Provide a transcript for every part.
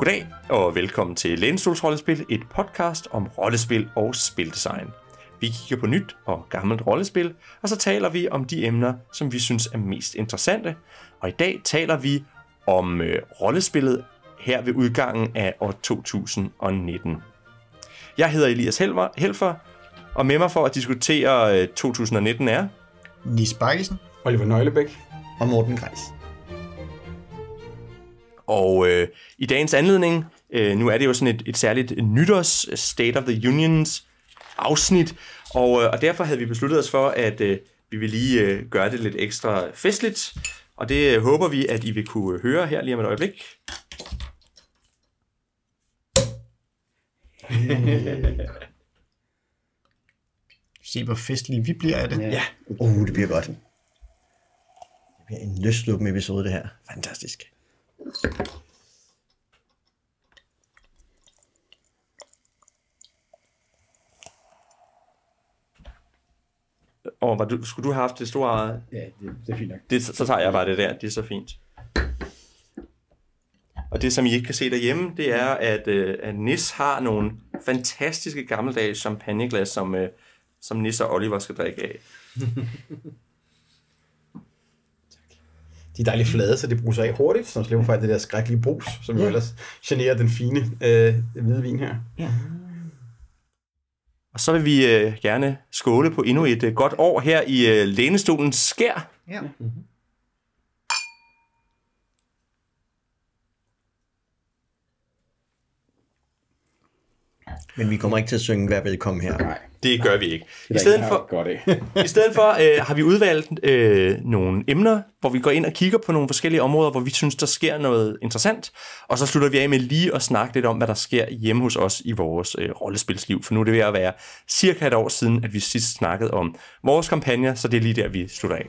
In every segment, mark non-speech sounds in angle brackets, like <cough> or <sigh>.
Goddag og velkommen til Lænestols Rollespil, et podcast om rollespil og spildesign. Vi kigger på nyt og gammelt rollespil, og så taler vi om de emner, som vi synes er mest interessante. Og i dag taler vi om øh, rollespillet her ved udgangen af år 2019. Jeg hedder Elias Helfer, Helfer og med mig for at diskutere øh, 2019 er... Nis Bakkesen Oliver Nøglebæk. og Morten Greis. Og øh, i dagens anledning, øh, nu er det jo sådan et, et særligt nytårs State of the Unions afsnit, og, øh, og derfor havde vi besluttet os for, at øh, vi vil lige øh, gøre det lidt ekstra festligt, og det øh, håber vi, at I vil kunne høre her lige om et øjeblik. <laughs> Se, hvor festlige vi bliver af det. Ja. Uh, det bliver godt. Det bliver en løsluppen episode, det her. Fantastisk. Og var du, skulle du have haft det store... Ja, det, det er fint nok. Det, så tager jeg bare det der, det er så fint. Og det, som I ikke kan se derhjemme, det er, at, øh, at Nis har nogle fantastiske gammeldags champagneglas, som, øh, som Nis og Oliver skal drikke af. <laughs> De er dejligt flade, så det bruser af hurtigt, så slipper for det der skrækkelige brus, som jo ellers generer den fine øh, hvide vin her. Og så vil vi øh, gerne skåle på endnu et øh, godt år her i øh, lænestolens skær. Ja. Men vi kommer ikke til at synge hver velkommen her. Nej, Det gør vi ikke. I det stedet for, godt. <laughs> I stedet for øh, har vi udvalgt øh, nogle emner, hvor vi går ind og kigger på nogle forskellige områder, hvor vi synes, der sker noget interessant. Og så slutter vi af med lige at snakke lidt om, hvad der sker hjemme hos os i vores øh, rollespilsliv. For nu er det ved at være cirka et år siden, at vi sidst snakkede om vores kampagner, så det er lige der, vi slutter af.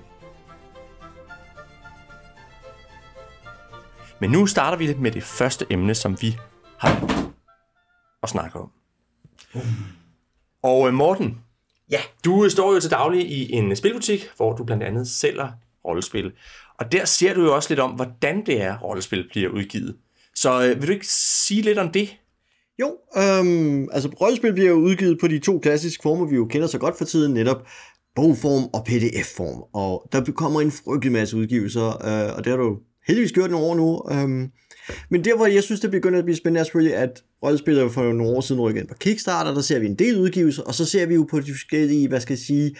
Men nu starter vi med det første emne, som vi har at snakke om. Og øh, Morten, Ja. du står jo til daglig i en spilbutik, hvor du blandt andet sælger rollespil. Og der ser du jo også lidt om, hvordan det er, rollespil bliver udgivet. Så øh, vil du ikke sige lidt om det? Jo, øhm, altså rollespil bliver jo udgivet på de to klassiske former, vi jo kender så godt for tiden, netop bogform og pdf-form. Og der kommer en frygtelig masse udgivelser, øh, og det har du heldigvis gjort nogle år nu. Øhm, men der, hvor jeg synes, det begynder at blive spændende, er selvfølgelig, at rollespil er for nogle år siden rykket ind på Kickstarter, der ser vi en del udgivelser, og så ser vi jo på de forskellige, hvad skal jeg sige,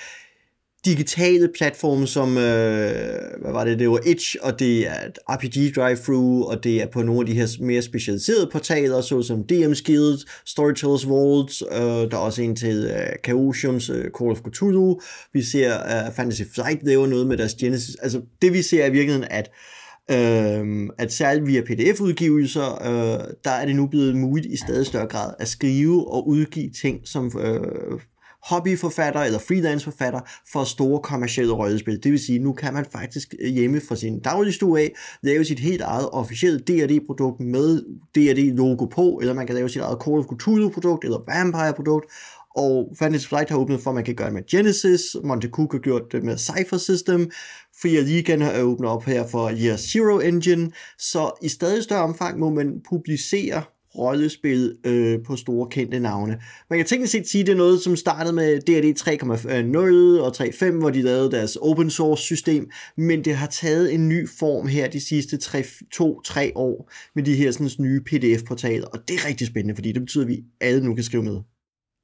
digitale platforme som, øh, hvad var det, det var Itch, og det er et RPG drive through og det er på nogle af de her mere specialiserede portaler, såsom DM's Guild, Storytellers Vault, øh, der er også en til øh, Chaosiums øh, Call of Cthulhu, vi ser øh, Fantasy Flight laver noget med deres Genesis, altså det vi ser er i virkeligheden, at Øhm, at særligt via pdf-udgivelser, øh, der er det nu blevet muligt i stadig større grad at skrive og udgive ting som øh, hobbyforfatter eller freelanceforfatter for store kommersielle rollespil. Det vil sige, nu kan man faktisk øh, hjemme fra sin dagligstue af lave sit helt eget officielle D&D-produkt med D&D-logo på, eller man kan lave sit eget Call of Cthulhu-produkt eller Vampire-produkt, og Fantasy Flight har åbnet for, at man kan gøre det med Genesis, Monte Cook har gjort det med Cypher System, Free Legion har åbnet op her for Year Zero Engine, så i stadig større omfang må man publicere rollespil øh, på store kendte navne. Man kan teknisk set sige, at det er noget, som startede med D&D 3.0 og 3.5, hvor de lavede deres open source system, men det har taget en ny form her de sidste 2-3 år med de her sådan, nye pdf-portaler, og det er rigtig spændende, fordi det betyder, at vi alle nu kan skrive med.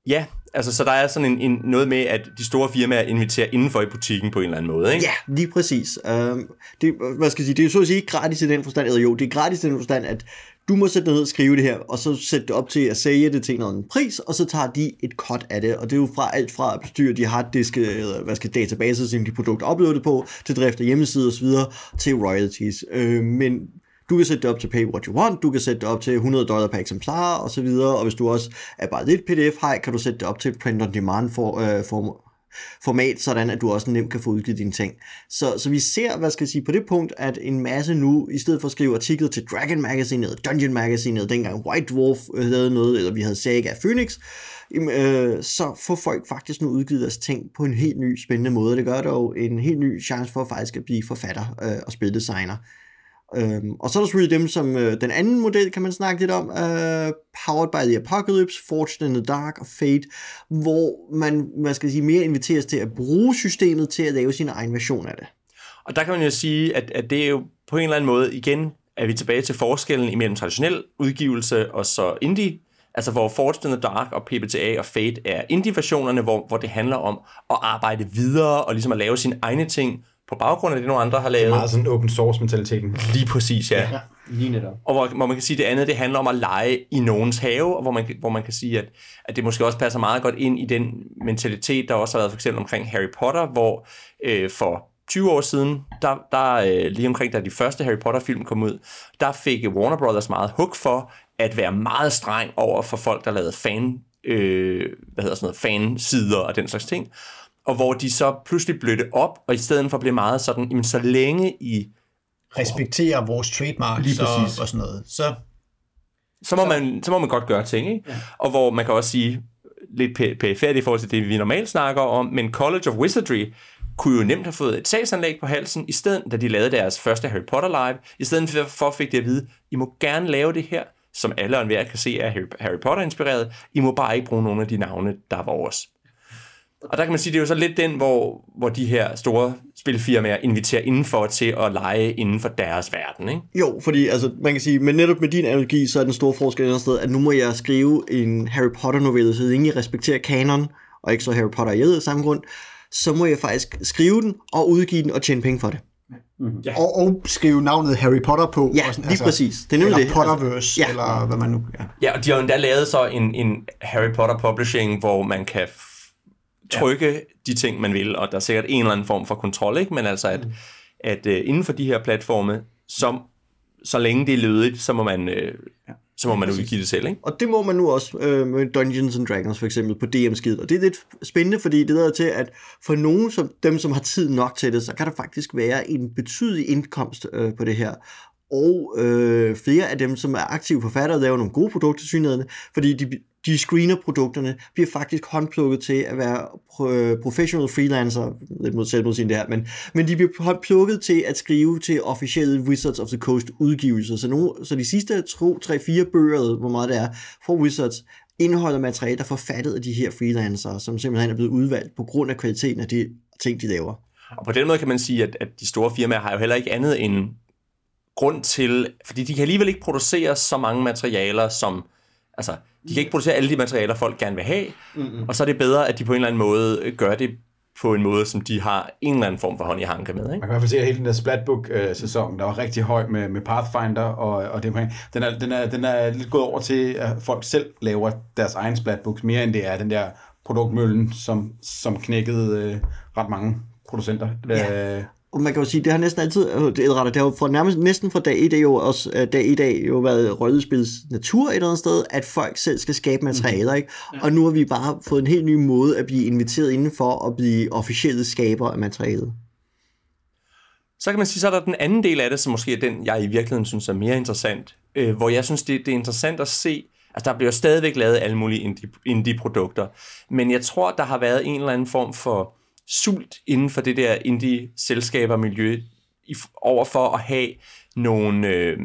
Ja, altså så der er sådan en, en, noget med, at de store firmaer inviterer indenfor i butikken på en eller anden måde, ikke? Ja, lige præcis. Um, det, hvad skal jeg sige, det er jo så at sige ikke gratis i den forstand, eller jo, det er gratis i den forstand, at du må sætte dig ned og skrive det her, og så sætte det op til at sælge det til en eller anden pris, og så tager de et cut af det, og det er jo fra alt fra at bestyre de harddiske, eller hvad skal databaser, som de produkter uploadet på, til drift af hjemmesider osv., til royalties. Uh, men du kan sætte det op til pay what you want, du kan sætte det op til 100 dollar per eksemplar og så videre, og hvis du også er bare lidt pdf-hej, kan du sætte det op til print on demand for, øh, for, format, sådan at du også nemt kan få udgivet dine ting. Så, så vi ser, hvad skal jeg sige, på det punkt, at en masse nu, i stedet for at skrive artikler til Dragon Magazine eller Dungeon Magazine, eller dengang White Dwarf øh, havde noget, eller vi havde Saga Phoenix, øh, så får folk faktisk nu udgivet deres ting på en helt ny, spændende måde. Det gør dog en helt ny chance for faktisk at blive forfatter øh, og spildesigner. Øhm, og så er der selvfølgelig dem, som øh, den anden model kan man snakke lidt om, øh, Powered by the Apocalypse, Fortune in the Dark og Fate, hvor man, man skal sige, mere inviteres til at bruge systemet til at lave sin egen version af det. Og der kan man jo sige, at, at det er jo på en eller anden måde, igen, er vi tilbage til forskellen imellem traditionel udgivelse og så indie, altså hvor Fortune in the Dark og PBTA og Fate er indie-versionerne, hvor, hvor det handler om at arbejde videre og ligesom at lave sine egne ting på baggrund af det, nogle andre har lavet. Det er meget sådan open source mentaliteten. Lige præcis, ja. ja lige netop. Og hvor, hvor man kan sige, at det andet, det handler om at lege i nogens have, og hvor man, hvor man kan sige, at, at det måske også passer meget godt ind i den mentalitet, der også har været for eksempel omkring Harry Potter, hvor øh, for 20 år siden, der, der øh, lige omkring da de første Harry Potter-film kom ud, der fik Warner Brothers meget hug for at være meget streng over for folk, der lavede fan, øh, hvad hedder sådan noget, fansider og den slags ting og hvor de så pludselig blødte op, og i stedet for blev meget sådan, jamen så længe I respekterer vores trademarks og, og sådan noget, så så må, så, man, så må man godt gøre ting, ikke? Ja. Og hvor man kan også sige, lidt pæfærdigt i forhold til det, vi normalt snakker om, men College of Wizardry kunne jo nemt have fået et sagsanlæg på halsen, i stedet, da de lavede deres første Harry Potter live, i stedet for fik de at vide, I må gerne lave det her, som alle og enhver kan se er Harry Potter-inspireret, I må bare ikke bruge nogle af de navne, der er vores. Og der kan man sige, det er jo så lidt den, hvor, hvor de her store spilfirmaer inviterer indenfor til at lege inden for deres verden, ikke? Jo, fordi altså, man kan sige, men netop med din analogi, så er den store forskel et sted, at nu må jeg skrive en Harry Potter-novelle, så jeg respekterer kanon, og ikke så Harry Potter i af samme grund, så må jeg faktisk skrive den og udgive den og tjene penge for det. Mm-hmm. Ja. Og, og skrive navnet Harry Potter på. Ja, lige altså, præcis. Det er nemlig eller det. Potterverse, ja. eller hvad man nu... Ja. ja, og de har jo endda lavet så en, en Harry Potter publishing, hvor man kan trykke ja. de ting, man vil, og der er sikkert en eller anden form for kontrol, ikke? men altså, at, mm. at uh, inden for de her platforme, som, så længe det er lødigt, så må man, uh, ja. så må man udgive det selv. Ikke? Og det må man nu også uh, med Dungeons and Dragons for eksempel på DM-skid, og det er lidt spændende, fordi det er til, at for nogen, som, dem som har tid nok til det, så kan der faktisk være en betydelig indkomst uh, på det her og øh, flere af dem, som er aktive forfattere, laver nogle gode produkter synligheden, fordi de, de screener produkterne, bliver faktisk håndplukket til at være øh, professional freelancer, lidt mod selvmodsigende det her, men, men de bliver håndplukket til at skrive til officielle Wizards of the Coast udgivelser. Så, nu, så de sidste 2, 3, 4 bøger, hvor meget det er, for Wizards, indeholder materiale, der er forfattet af de her freelancere, som simpelthen er blevet udvalgt på grund af kvaliteten af de ting, de laver. Og på den måde kan man sige, at, at de store firmaer har jo heller ikke andet end grund til, fordi de kan alligevel ikke producere så mange materialer, som, altså, de kan ikke producere alle de materialer, folk gerne vil have, mm-hmm. og så er det bedre, at de på en eller anden måde gør det på en måde, som de har en eller anden form for hånd i hanke med. Ikke? Man kan i hvert fald se, at hele den der Splatbook-sæson, der var rigtig høj med, med Pathfinder, og, og det, den, er, den, er, den er lidt gået over til, at folk selv laver deres egen Splatbooks, mere end det er den der produktmøllen, som, som knækkede øh, ret mange producenter. Ja. Øh, og man kan jo sige, det har næsten altid, altså, det, er det har jo fra, nærmest næsten fra dag i dag jo også, uh, dag i dag jo været rollespils natur et eller andet sted, at folk selv skal skabe materialer, ikke? Ja. Og nu har vi bare fået en helt ny måde at blive inviteret indenfor at blive officielle skaber af materialet. Så kan man sige, så er der den anden del af det, som måske er den, jeg i virkeligheden synes er mere interessant, øh, hvor jeg synes, det, det er interessant at se, altså der bliver stadigvæk lavet alle mulige indie, indie-produkter, men jeg tror, der har været en eller anden form for sult inden for det der indie-selskabermiljø over for at have nogle, øh,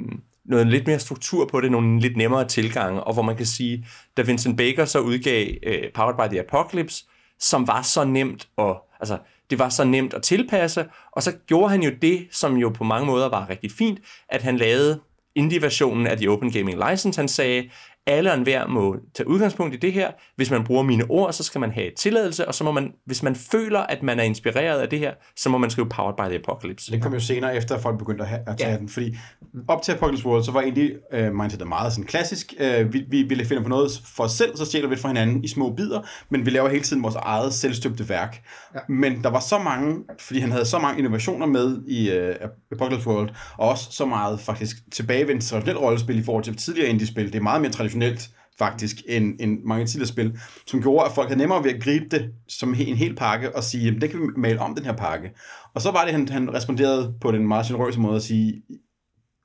noget lidt mere struktur på det, nogle lidt nemmere tilgange, og hvor man kan sige, da Vincent Baker så udgav øh, Powered by the Apocalypse, som var så nemt at, altså, det var så nemt at tilpasse, og så gjorde han jo det, som jo på mange måder var rigtig fint, at han lavede indie-versionen af The Open Gaming License. Han sagde, alle og enhver må tage udgangspunkt i det her. Hvis man bruger mine ord, så skal man have tilladelse, og så må man, hvis man føler, at man er inspireret af det her, så må man skrive Powered by the Apocalypse. Det kom jo senere efter, at folk begyndte at, have, at tage ja. den, fordi op til Apocalypse World, så var egentlig uh, mindset meget sådan klassisk. Uh, vi, vi ville finde på noget for os selv, så stjæler vi det fra hinanden i små bidder, men vi laver hele tiden vores eget selvstøbte værk. Ja. Men der var så mange, fordi han havde så mange innovationer med i uh, Apocalypse World, og også så meget faktisk tilbagevendt traditionelt rollespil i forhold til tidligere indie-spil. Det er meget mere traditionelt faktisk, end, end mange tidligere spil, som gjorde, at folk havde nemmere ved at gribe det som en hel pakke og sige, jamen det kan vi male om den her pakke. Og så var det, han, han responderede på den meget generøse måde at sige,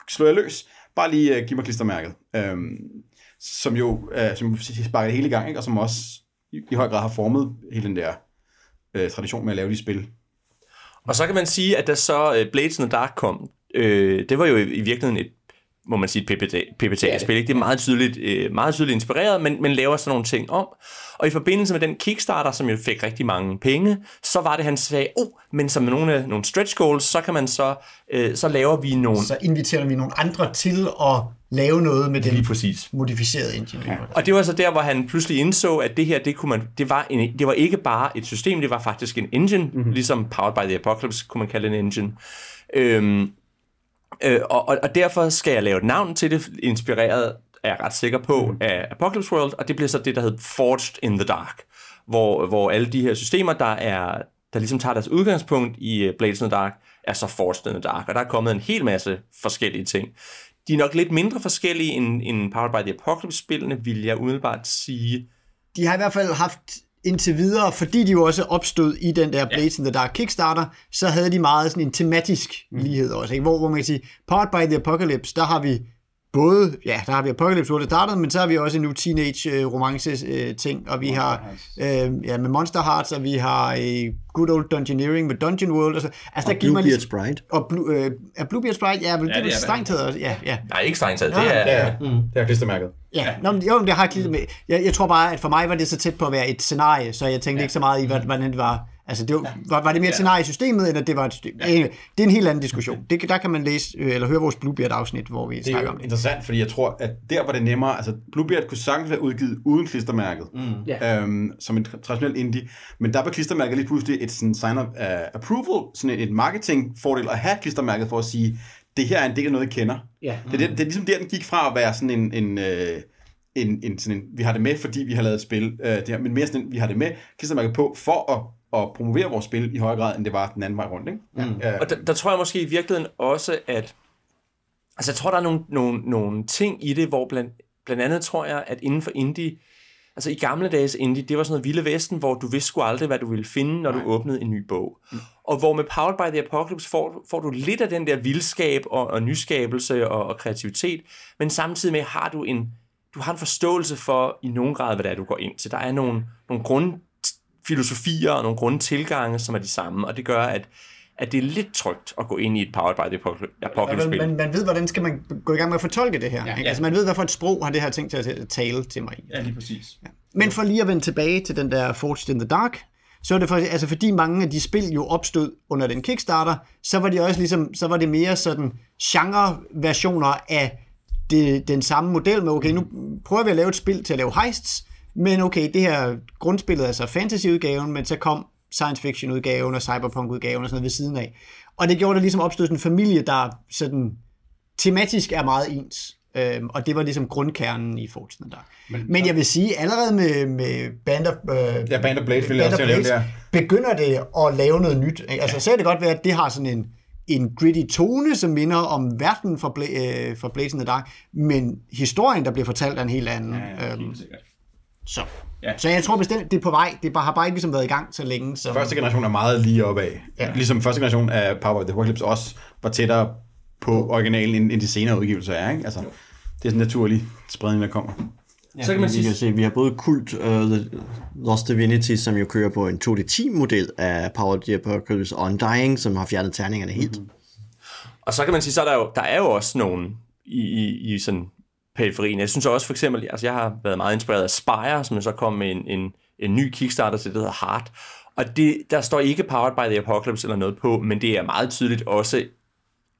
slå jeg løs, bare lige uh, giv mig klistermærket. Øhm, som jo uh, som sparkede hele gang, ikke? og som også i, i høj grad har formet hele den der uh, tradition med at lave de spil. Og så kan man sige, at da så uh, Blades in the Dark kom, øh, det var jo i, i virkeligheden et må man sige, et PBTA-spil. Det, det er meget tydeligt, øh, meget tydeligt inspireret, men, men laver sådan nogle ting om. Og i forbindelse med den Kickstarter, som jo fik rigtig mange penge, så var det, han sagde, oh, men som med nogle, nogle stretch goals, så kan man så, øh, så laver vi nogle... Så inviterer vi nogle andre til at lave noget med den Lige præcis. modificerede engine. Ja. Og det var så der, hvor han pludselig indså, at det her, det, kunne man, det, var en, det var ikke bare et system, det var faktisk en engine, mm-hmm. ligesom Powered by the Apocalypse, kunne man kalde en engine. Øhm, øh, og, og, og derfor skal jeg lave et navn til det, inspireret er jeg ret sikker på, mm. af Apocalypse World, og det bliver så det, der hedder Forged in the Dark, hvor, hvor alle de her systemer, der er der ligesom tager deres udgangspunkt i øh, Blades in the Dark, er så Forged in the Dark, og der er kommet en hel masse forskellige ting. De er nok lidt mindre forskellige end, end Powered by the Apocalypse-spillene, vil jeg umiddelbart sige. De har i hvert fald haft indtil videre, fordi de jo også opstod i den der Blades ja. in the Dark Kickstarter, så havde de meget sådan en tematisk mm. lighed også, ikke? Hvor, hvor man kan sige, Powered by the Apocalypse, der har vi både, ja, der har vi Apocalypse World, startet, men så har vi også en nu teenage øh, romance øh, ting, og vi Monster har øh, ja, med Monster Hearts, og vi har øh, Good Old Dungeoneering med Dungeon World, og så, altså, og der Bluebeard ligesom, Sprite. Og Blue, øh, er Bluebeard Sprite, ja, vel, ja, det er strengt taget også, ja, ja. Nej, ikke strengt taget, det er... Ja, mm. det er klistermærket. Ja, ja. Nå, jo, det har klistermærket. Jeg, jeg tror bare, at for mig var det så tæt på at være et scenarie, så jeg tænkte ja. ikke så meget i, hvordan det var Altså, det var, ja. var, var det mere et scenarie i systemet, eller det var et system? Ja. Det er en helt anden diskussion. Det, der kan man læse, øh, eller høre vores Bluebeard-afsnit, hvor vi snakker om det. Det er interessant, fordi jeg tror, at der var det nemmere, altså Bluebeard kunne sagtens være udgivet uden klistermærket, mm. yeah. øhm, som en traditionel indie, men der var klistermærket lige pludselig et sådan sign of uh, approval, sådan et, et marketingfordel at have klistermærket for at sige, det her er en del af noget, jeg kender. Yeah. Mm. Det, er, det, det er ligesom der, den gik fra at være sådan en, en øh, en, en, sådan en, vi har det med, fordi vi har lavet et spil, øh, det her, men mere sådan en, vi har det med, klistermærket på, for at at promovere vores spil i højere grad, end det var den anden vej rundt. Ikke? Mm. Uh, og der, der tror jeg måske i virkeligheden også, at altså jeg tror, der er nogle, nogle, nogle ting i det, hvor blandt, blandt andet tror jeg, at inden for indie, altså i gamle dages indie, det var sådan noget vilde vesten, hvor du vidste sgu aldrig, hvad du ville finde, når Nej. du åbnede en ny bog. Mm. Og hvor med Powered by the Apocalypse får, får du lidt af den der vildskab og, og nyskabelse og, og kreativitet, men samtidig med har du en, du har en forståelse for i nogen grad, hvad det er, du går ind til. Der er nogle, nogle grund filosofier og nogle grundtilgange, som er de samme, og det gør, at at det er lidt trygt at gå ind i et Powered by the Apocalypse-spil. Men man ved, hvordan skal man gå i gang med at fortolke det her. Ja, ikke? Altså man ved, hvad for et sprog har det her ting til at tale til mig. Ja, lige præcis. Ja. Men for lige at vende tilbage til den der Forged in the Dark, så er det for, altså fordi mange af de spil jo opstod under den Kickstarter, så var de også ligesom, så var det mere sådan genre-versioner af det, den samme model med, okay, nu prøver vi at lave et spil til at lave heists, men okay, det her grundspillet er så fantasy-udgaven, men så kom science fiction-udgaven og cyberpunk-udgaven og sådan noget ved siden af. Og det gjorde, der ligesom opstod en familie, der sådan tematisk er meget ens. Øhm, og det var ligesom grundkernen i Fortune der. Men, Men jeg vil sige, allerede med, med Band of, øh, ja, Band of Blades, Band of Blades begynder det at lave noget nyt. Ikke? Altså, ja. så er det godt være, at det har sådan en, en gritty tone, som minder om verden for, Bla- øh, for Blades in the Dark, men historien, der bliver fortalt, er en helt anden. Ja, ja, øhm, så. Ja. så jeg tror bestemt, det er på vej. Det har bare ikke ligesom været i gang så længe. Som... Første generation er meget lige op af. Ja. Ligesom første generation af Power of the Apocalypse også var tættere på originalen, end, end de senere udgivelser er. Ikke? Altså, det er sådan en naturlig spredning, der kommer. Ja, så kan man sige, kan se, vi har både Kult uh, The Lost Divinity, som jo kører på en 2D10-model af Power of the Apocalypse, og Undying, som har fjernet terningerne helt. Mm-hmm. Og så kan man sige, så er der jo, der er jo også nogen i, i, i sådan periferien. Jeg synes også for eksempel, altså jeg har været meget inspireret af Spire, som så kom med en, en, en ny Kickstarter til det, der hedder Heart. Og det, der står ikke Powered by the Apocalypse eller noget på, men det er meget tydeligt også,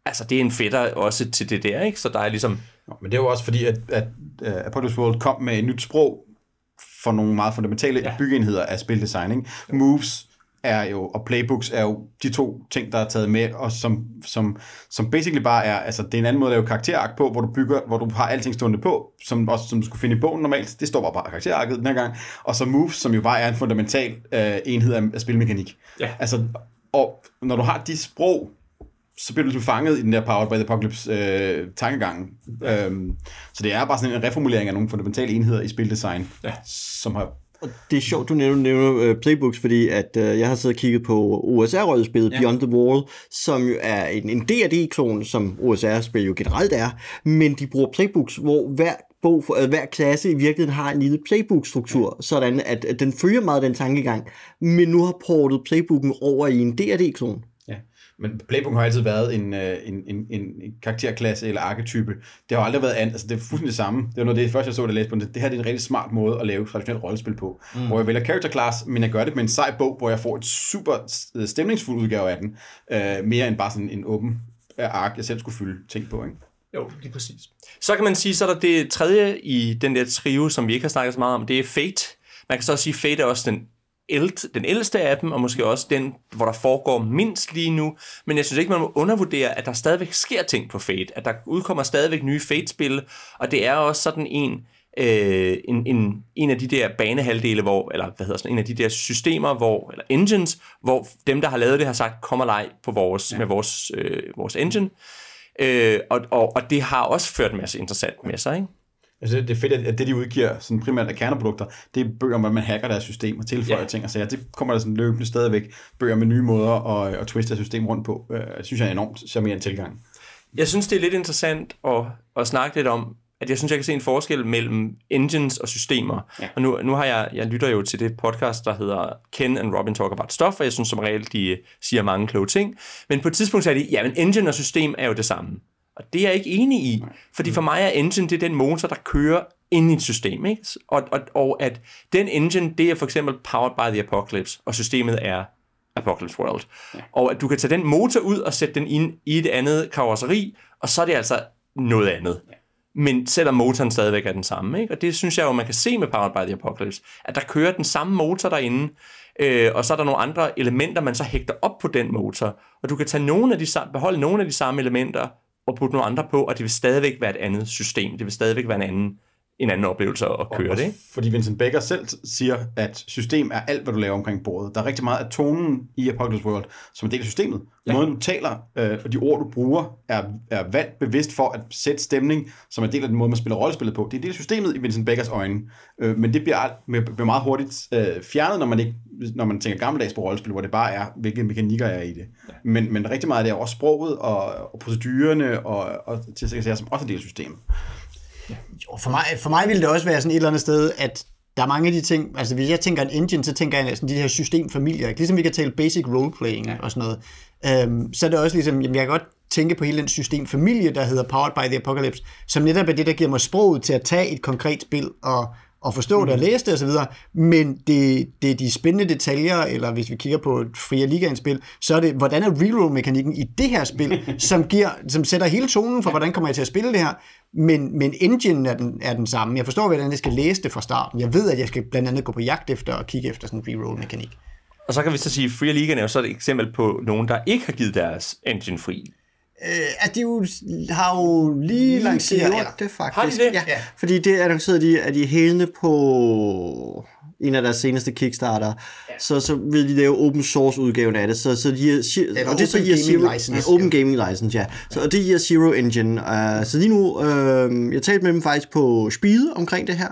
altså det er en fætter også til det der, ikke? Så der er ligesom... Men det er jo også fordi, at, at uh, Apocalypse World kom med et nyt sprog for nogle meget fundamentale ja. byggeenheder af spildesign, ikke? Moves, er jo, og playbooks er jo de to ting, der er taget med, og som, som, som basically bare er, altså det er en anden måde at lave karakterark på, hvor du bygger, hvor du har alting stående på, som også som du skulle finde i bogen normalt, det står bare på karakterarket den her gang, og så moves, som jo bare er en fundamental øh, enhed af, af spilmekanik. Ja. Altså, og når du har de sprog, så bliver du ligesom fanget i den der Powered by the Apocalypse øh, tankegang. Øhm, så det er bare sådan en reformulering af nogle fundamentale enheder i spildesign, ja. som har og det er sjovt, du nævner, nævner uh, playbooks, fordi at uh, jeg har siddet og kigget på OSR-rollespillet ja. Beyond the Wall, som jo er en, en D&D-klon, som OSR-spil jo generelt er, men de bruger playbooks, hvor hver bog for, uh, hver klasse i virkeligheden har en lille playbook-struktur, sådan at, at den følger meget den tankegang, men nu har portet playbooken over i en D&D-klon. Men Playbook har altid været en, øh, en, en, en, en karakterklasse eller arketype. Det har aldrig været andet. Altså, det er fuldstændig det samme. Det var noget af det første, jeg så, det læste på. Det, det her det er en rigtig smart måde at lave traditionelt rollespil på. Mm. Hvor jeg vælger character class, men jeg gør det med en sej bog, hvor jeg får et super stemningsfuld udgave af den. Øh, mere end bare sådan en åben ark, jeg selv skulle fylde ting på. Ikke? Jo, lige præcis. Så kan man sige, så er der det tredje i den der trio, som vi ikke har snakket så meget om, det er Fate. Man kan så også sige, at Fate er også den eld, den ældste af dem, og måske også den, hvor der foregår mindst lige nu. Men jeg synes ikke, man må undervurdere, at der stadigvæk sker ting på Fate. At der udkommer stadigvæk nye Fate-spil, og det er også sådan en, øh, en, en, en af de der banehalvdele, hvor, eller hvad hedder sådan, en af de der systemer, hvor, eller engines, hvor dem, der har lavet det, har sagt, kom og leg på vores, ja. med vores, øh, vores engine. Øh, og, og, og det har også ført en masse interessant med sig, ikke? Altså, det er fedt, at det, de udgiver sådan primært af kerneprodukter, det er bøger, hvor man hacker deres system og tilføjer ja. ting og sager. Det kommer der sådan løbende stadigvæk bøger med nye måder at, at twiste deres system rundt på. Det øh, synes jeg er en enormt charmerende tilgang. Jeg synes, det er lidt interessant at, at snakke lidt om, at jeg synes, jeg kan se en forskel mellem engines og systemer. Ja. Og nu, nu har jeg, jeg lytter jo til det podcast, der hedder Ken and Robin Talk About Stuff, og jeg synes som regel, de siger mange kloge ting. Men på et tidspunkt sagde de, ja, men engine og system er jo det samme. Og det er jeg ikke enig i, fordi for mig er engine, det er den motor, der kører ind i et system. Ikke? Og, og, og at den engine, det er for eksempel powered by the apocalypse, og systemet er Apocalypse World. Ja. Og at du kan tage den motor ud og sætte den ind i et andet karosseri, og så er det altså noget andet. Ja. Men selvom motoren stadigvæk er den samme. Ikke? Og det synes jeg jo, man kan se med Powered by the Apocalypse, at der kører den samme motor derinde, øh, og så er der nogle andre elementer, man så hægter op på den motor. Og du kan tage nogle af de, beholde nogle af de samme elementer, og putte nogle andre på, og det vil stadigvæk være et andet system. Det vil stadigvæk være en anden en anden oplevelse at køre og, det. Ikke? Fordi Vincent Becker selv siger, at system er alt, hvad du laver omkring bordet. Der er rigtig meget af tonen i Apocalypse World, som en del af systemet. Ja. Måden du taler, øh, og de ord, du bruger, er, er valgt bevidst for at sætte stemning, som er del af den måde, man spiller rollespillet på. Det er en del af systemet i Vincent Beckers øjne. Øh, men det bliver, bliver meget hurtigt øh, fjernet, når man, ikke, når man tænker gammeldags på rollespil, hvor det bare er, hvilke mekanikker er i det. Ja. Men, men rigtig meget af det er også sproget og, og procedurerne og, og til at sige, som også er del af systemet. Jo, for mig, for mig ville det også være sådan et eller andet sted, at der er mange af de ting, altså hvis jeg tænker en engine, så tænker jeg næsten de her systemfamilier, ikke? ligesom vi kan tale basic roleplaying ja. og sådan noget, øhm, så er det også ligesom, jamen jeg kan godt tænke på hele den systemfamilie, der hedder Powered by the Apocalypse, som netop er det, der giver mig sproget til at tage et konkret spil og, og forstå det og mm. læse det osv., men det, det er de spændende detaljer, eller hvis vi kigger på et Fria Ligaen-spil, så er det, hvordan er reroll-mekanikken i det her spil, <laughs> som, giver, som sætter hele tonen for, hvordan kommer jeg til at spille det her, men, men engine er den, er den samme. Jeg forstår, hvordan jeg skal læse det fra starten. Jeg ved, at jeg skal blandt andet gå på jagt efter og kigge efter sådan en reroll-mekanik. Og så kan vi så sige, at Free League er jo så et eksempel på nogen, der ikke har givet deres engine fri. Øh, at de jo, har jo lige lanceret ja, det, faktisk. Har de det? Ja, ja. fordi det annoncerede de, at de hælende på en af deres seneste Kickstarter, ja. så, så vil de lave open source udgaven af det. Så, så de er, og det så giver Zero, license, ja, Open. Gaming License, ja. Så, og det giver Zero Engine. Uh, så lige nu, uh, jeg talte med dem faktisk på Speed omkring det her,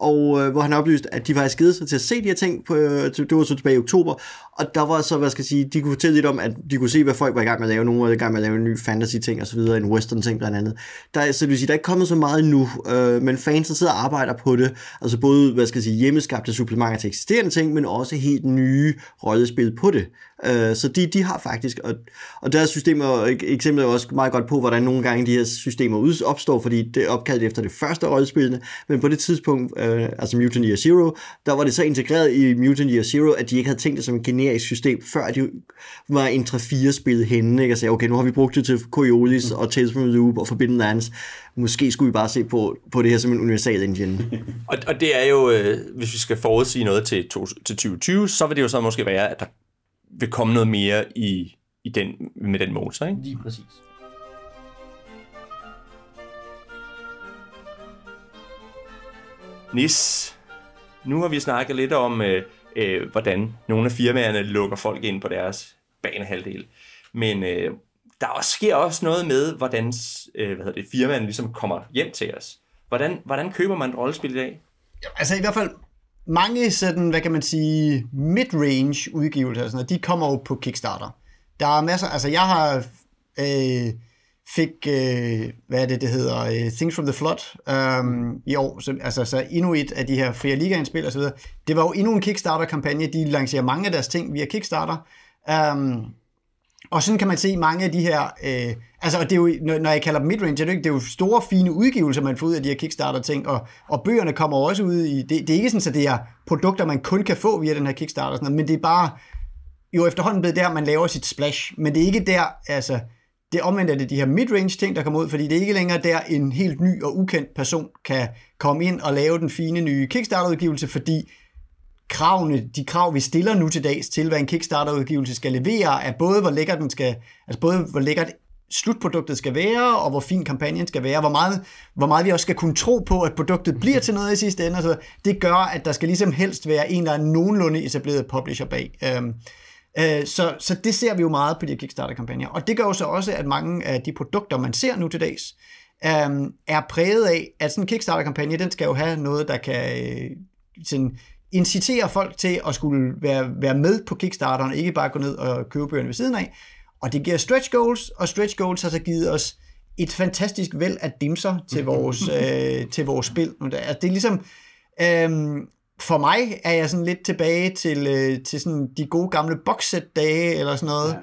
og øh, hvor han oplyste, at de faktisk givet sig til at se de her ting, på, øh, det var så tilbage i oktober, og der var så, hvad skal jeg sige, de kunne fortælle lidt om, at de kunne se, hvad folk var i gang med at lave, nogle var i gang med at lave en ny fantasy-ting og så videre, en western-ting blandt andet. Der, så det vil sige, der er ikke kommet så meget endnu, øh, men fans, der sidder og arbejder på det, altså både, hvad skal jeg sige, hjemmeskabte supplementer til eksisterende ting, men også helt nye rollespil på det. Øh, så de, de har faktisk, og, og deres systemer, eksempel er også meget godt på, hvordan nogle gange de her systemer opstår, fordi det er opkaldt efter det første rollespillene, men på det tidspunkt, øh, altså Mutant Year Zero, der var det så integreret i Mutant Year Zero, at de ikke havde tænkt det som en generisk system, før de var en 3-4 spil henne, ikke? og sagde, okay, nu har vi brugt det til Coriolis mm. og Tales from the Loop og Forbidden Lands, måske skulle vi bare se på, på det her som en universal engine. <laughs> og, og det er jo, øh, hvis vi skal forudsige noget til, to, til 2020, så vil det jo så måske være, at der vil komme noget mere i, i den, med den motor. Ikke? Lige præcis. Nis, nu har vi snakket lidt om, øh, øh, hvordan nogle af firmaerne lukker folk ind på deres banehalvdel. Men øh, der også, sker også noget med, hvordan øh, hvad hedder det, firmaerne ligesom kommer hjem til os. Hvordan, hvordan køber man et rollespil i dag? Ja, altså i hvert fald mange sådan, hvad kan man sige, mid-range udgivelser, sådan noget, de kommer jo på Kickstarter. Der er masser, altså jeg har øh, fik, øh, hvad er det, det hedder, øh, Things from the Flood øhm, i år, så, altså så endnu et af de her Fria Liga-indspil og så videre. Det var jo endnu en Kickstarter-kampagne, de lancerer mange af deres ting via Kickstarter. øhm, Og sådan kan man se mange af de her, øh, altså og det er jo, når jeg kalder dem midrange, det er, jo ikke, det er jo store, fine udgivelser, man får ud af de her Kickstarter-ting, og, og bøgerne kommer også ud i, det, det er ikke sådan, at det er produkter, man kun kan få via den her Kickstarter, sådan noget, men det er bare jo efterhånden blevet der, man laver sit splash, men det er ikke der, altså, det omvendt er det de her midrange ting, der kommer ud, fordi det er ikke længere der, en helt ny og ukendt person kan komme ind og lave den fine nye Kickstarter-udgivelse, fordi kravene, de krav, vi stiller nu til dags til, hvad en Kickstarter-udgivelse skal levere, er både, hvor lækker den skal, altså både, hvor lækkert slutproduktet skal være, og hvor fin kampagnen skal være, hvor meget, hvor meget vi også skal kunne tro på, at produktet bliver til noget i sidste ende. Så det gør, at der skal ligesom helst være en, der er nogenlunde etableret publisher bag. Øhm, så, så det ser vi jo meget på de her Kickstarter-kampagner. Og det gør jo så også, at mange af de produkter, man ser nu til dags, øhm, er præget af, at sådan en Kickstarter-kampagne, den skal jo have noget, der kan øh, sådan, incitere folk til at skulle være, være med på Kickstarteren, ikke bare gå ned og købe bøgerne ved siden af. Og det giver stretch goals, og stretch goals har så givet os et fantastisk væld af dimser til vores, øh, til vores spil. Altså, det er ligesom, øh, for mig er jeg sådan lidt tilbage til, øh, til sådan de gode gamle boxset dage eller sådan noget. Ja.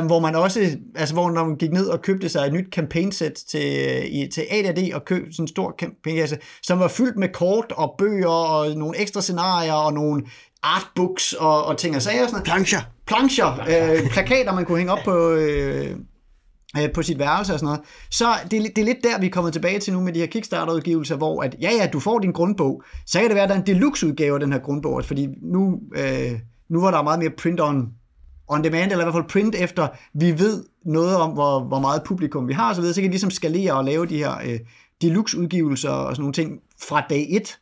Um, hvor man også, altså hvor når man gik ned og købte sig et nyt campaign set til, i, til AD&D og købte sådan en stor campaign som var fyldt med kort og bøger og nogle ekstra scenarier og nogle artbooks og, og ting og sager. Sådan noget. Plancher. Plancher, øh, <laughs> plakater man kunne hænge op på, øh, øh, på sit værelse og sådan noget. Så det, det er lidt der, vi er kommet tilbage til nu med de her Kickstarter-udgivelser, hvor at, ja, ja, du får din grundbog, så kan det være, at der er en deluxe-udgave af den her grundbog, fordi nu, øh, nu var der meget mere print on, on demand, eller i hvert fald print efter, vi ved noget om, hvor, hvor meget publikum vi har, så videre, så kan de ligesom skalere og lave de her øh, deluxe-udgivelser og sådan nogle ting fra dag 1.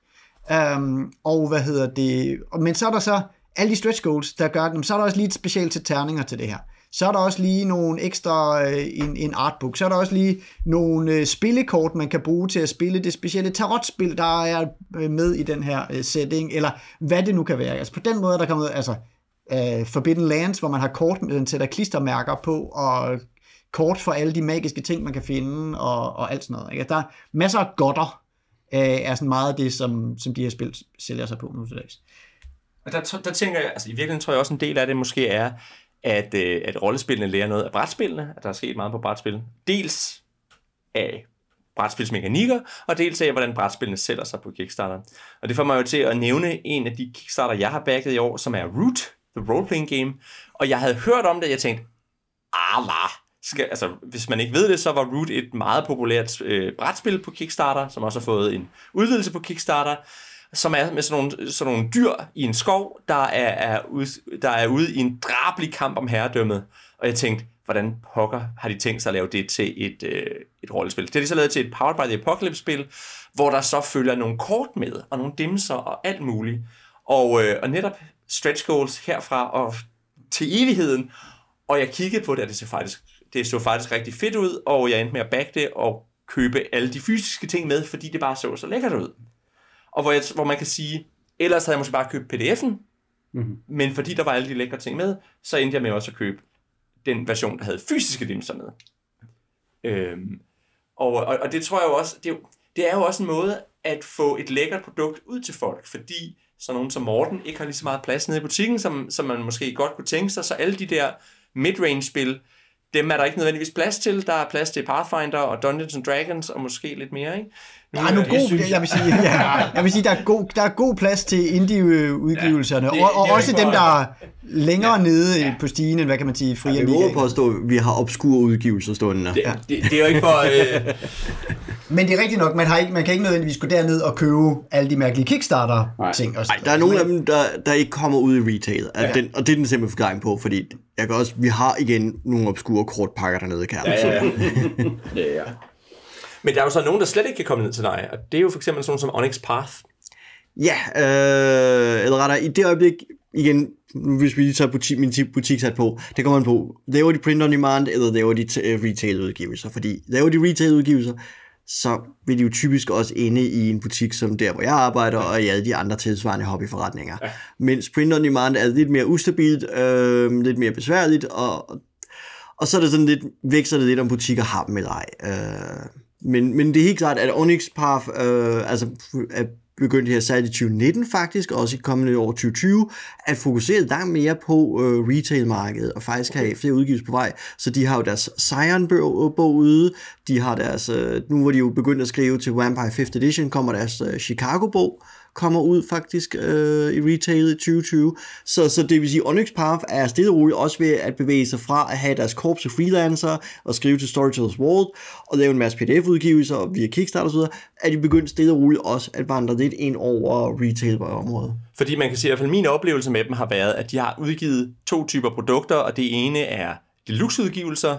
Um, øhm, og hvad hedder det, men så er der så alle de stretch goals, der gør dem, så er der også lige et specielt til terninger til det her. Så er der også lige nogle ekstra, øh, en, en artbook. Så er der også lige nogle øh, spillekort, man kan bruge til at spille det specielle tarotspil, der er øh, med i den her øh, setting, eller hvad det nu kan være. Altså på den måde, der kommer altså øh, Forbidden Lands, hvor man har kort, øh, den sætter klistermærker på, og kort for alle de magiske ting, man kan finde, og, og alt sådan noget. Ikke? Der er masser af godter, øh, er sådan meget af det, som, som de her spil sælger sig på nu til dags. Og der, der tænker jeg, altså i virkeligheden tror jeg også en del af det måske er, at, øh, at rollespillene lærer noget af brætspillene, at der er sket meget på brætspil. Dels af brætspilsmekanikker, og dels af, hvordan brætspillene sælger sig på Kickstarter. Og det får mig jo til at nævne en af de Kickstarter, jeg har backet i år, som er Root, The Roleplaying Game. Og jeg havde hørt om det, og jeg tænkte, ah, skal, altså, hvis man ikke ved det, så var Root et meget populært øh, brætspil på Kickstarter, som også har fået en udvidelse på Kickstarter, som er med sådan nogle, sådan nogle dyr i en skov, der er, er, ude, der er ude i en drabelig kamp om herredømmet. Og jeg tænkte, hvordan pokker har de tænkt sig at lave det til et, øh, et rollespil? Det er de så lavet til et Powered by the Apocalypse-spil, hvor der så følger nogle kort med, og nogle dimser og alt muligt. Og, øh, og netop stretch goals herfra og til evigheden. Og jeg kiggede på det, og det så faktisk, det så faktisk rigtig fedt ud, og jeg endte med at backe det og købe alle de fysiske ting med, fordi det bare så så lækkert ud og hvor, jeg, hvor man kan sige, ellers havde jeg måske bare købt pdf'en, mm-hmm. men fordi der var alle de lækre ting med, så endte jeg med også at købe den version, der havde fysiske dimser med. Øhm, og, og, og det tror jeg jo også, det er jo, det er jo også en måde at få et lækkert produkt ud til folk, fordi så nogen som Morten ikke har lige så meget plads nede i butikken, som, som man måske godt kunne tænke sig, så alle de der midrange spil, dem er der ikke nødvendigvis plads til. Der er plads til Pathfinder og Dungeons and Dragons og måske lidt mere, ikke? Nu, der er nu god, synes, jeg, vil sige, ja, <laughs> jeg vil sige, der er god, der er god plads til indie-udgivelserne, ja, det, og, og det også dem, der er længere ja, nede ja. på stigen, end hvad kan man sige, fri ja, Jeg på at stå, vi har obskure udgivelser stående. Det, ja. det, det, er jo ikke for... Øh... <laughs> Men det er rigtigt nok, man, har ikke, man kan ikke nødvendigvis gå derned og købe alle de mærkelige Kickstarter-ting. Nej, der er nogle af dem, der, der ikke kommer ud i retail, ja. den, og det er den simple forklaring på, fordi jeg kan også, vi har igen nogle obskure kortpakker dernede, kan ja, ja, ja. ja, <laughs> ja. Men der er jo så nogen, der slet ikke kan komme ned til dig, og det er jo for eksempel sådan som Onyx Path. Ja, øh, eller rettere, i det øjeblik, igen, hvis vi lige tager butik, min butiksat på, det kommer man på, laver de print on demand, eller laver de uh, retail udgivelser, fordi laver de retail udgivelser, så vil de jo typisk også inde i en butik som der, hvor jeg arbejder, og i alle de andre tilsvarende hobbyforretninger. Ja. Mens print on demand er lidt mere ustabilt, øh, lidt mere besværligt, og, og så er det sådan lidt, vækster det lidt, om butikker har dem eller ej. Øh, men, men det er helt klart, at Onyx Path, øh, altså at begyndte her særligt i 2019 faktisk, og også i kommende år 2020, at fokusere langt mere på øh, retailmarkedet, og faktisk okay. have flere udgivelser på vej. Så de har jo deres Scion-bog ude, de har deres, øh, nu hvor de jo begyndt at skrive til Vampire 5th Edition, kommer deres øh, Chicago-bog, kommer ud faktisk øh, i retail i 2020. Så, så det vil sige, Onyx Path er stille og roligt også ved at bevæge sig fra at have deres korps af freelancer og skrive til Storytellers World og lave en masse pdf-udgivelser via Kickstarter osv., at de begyndt stille og roligt også at vandre lidt ind over retail-området. Fordi man kan sige, at i hvert fald min oplevelse med dem har været, at de har udgivet to typer produkter, og det ene er deluxe-udgivelser,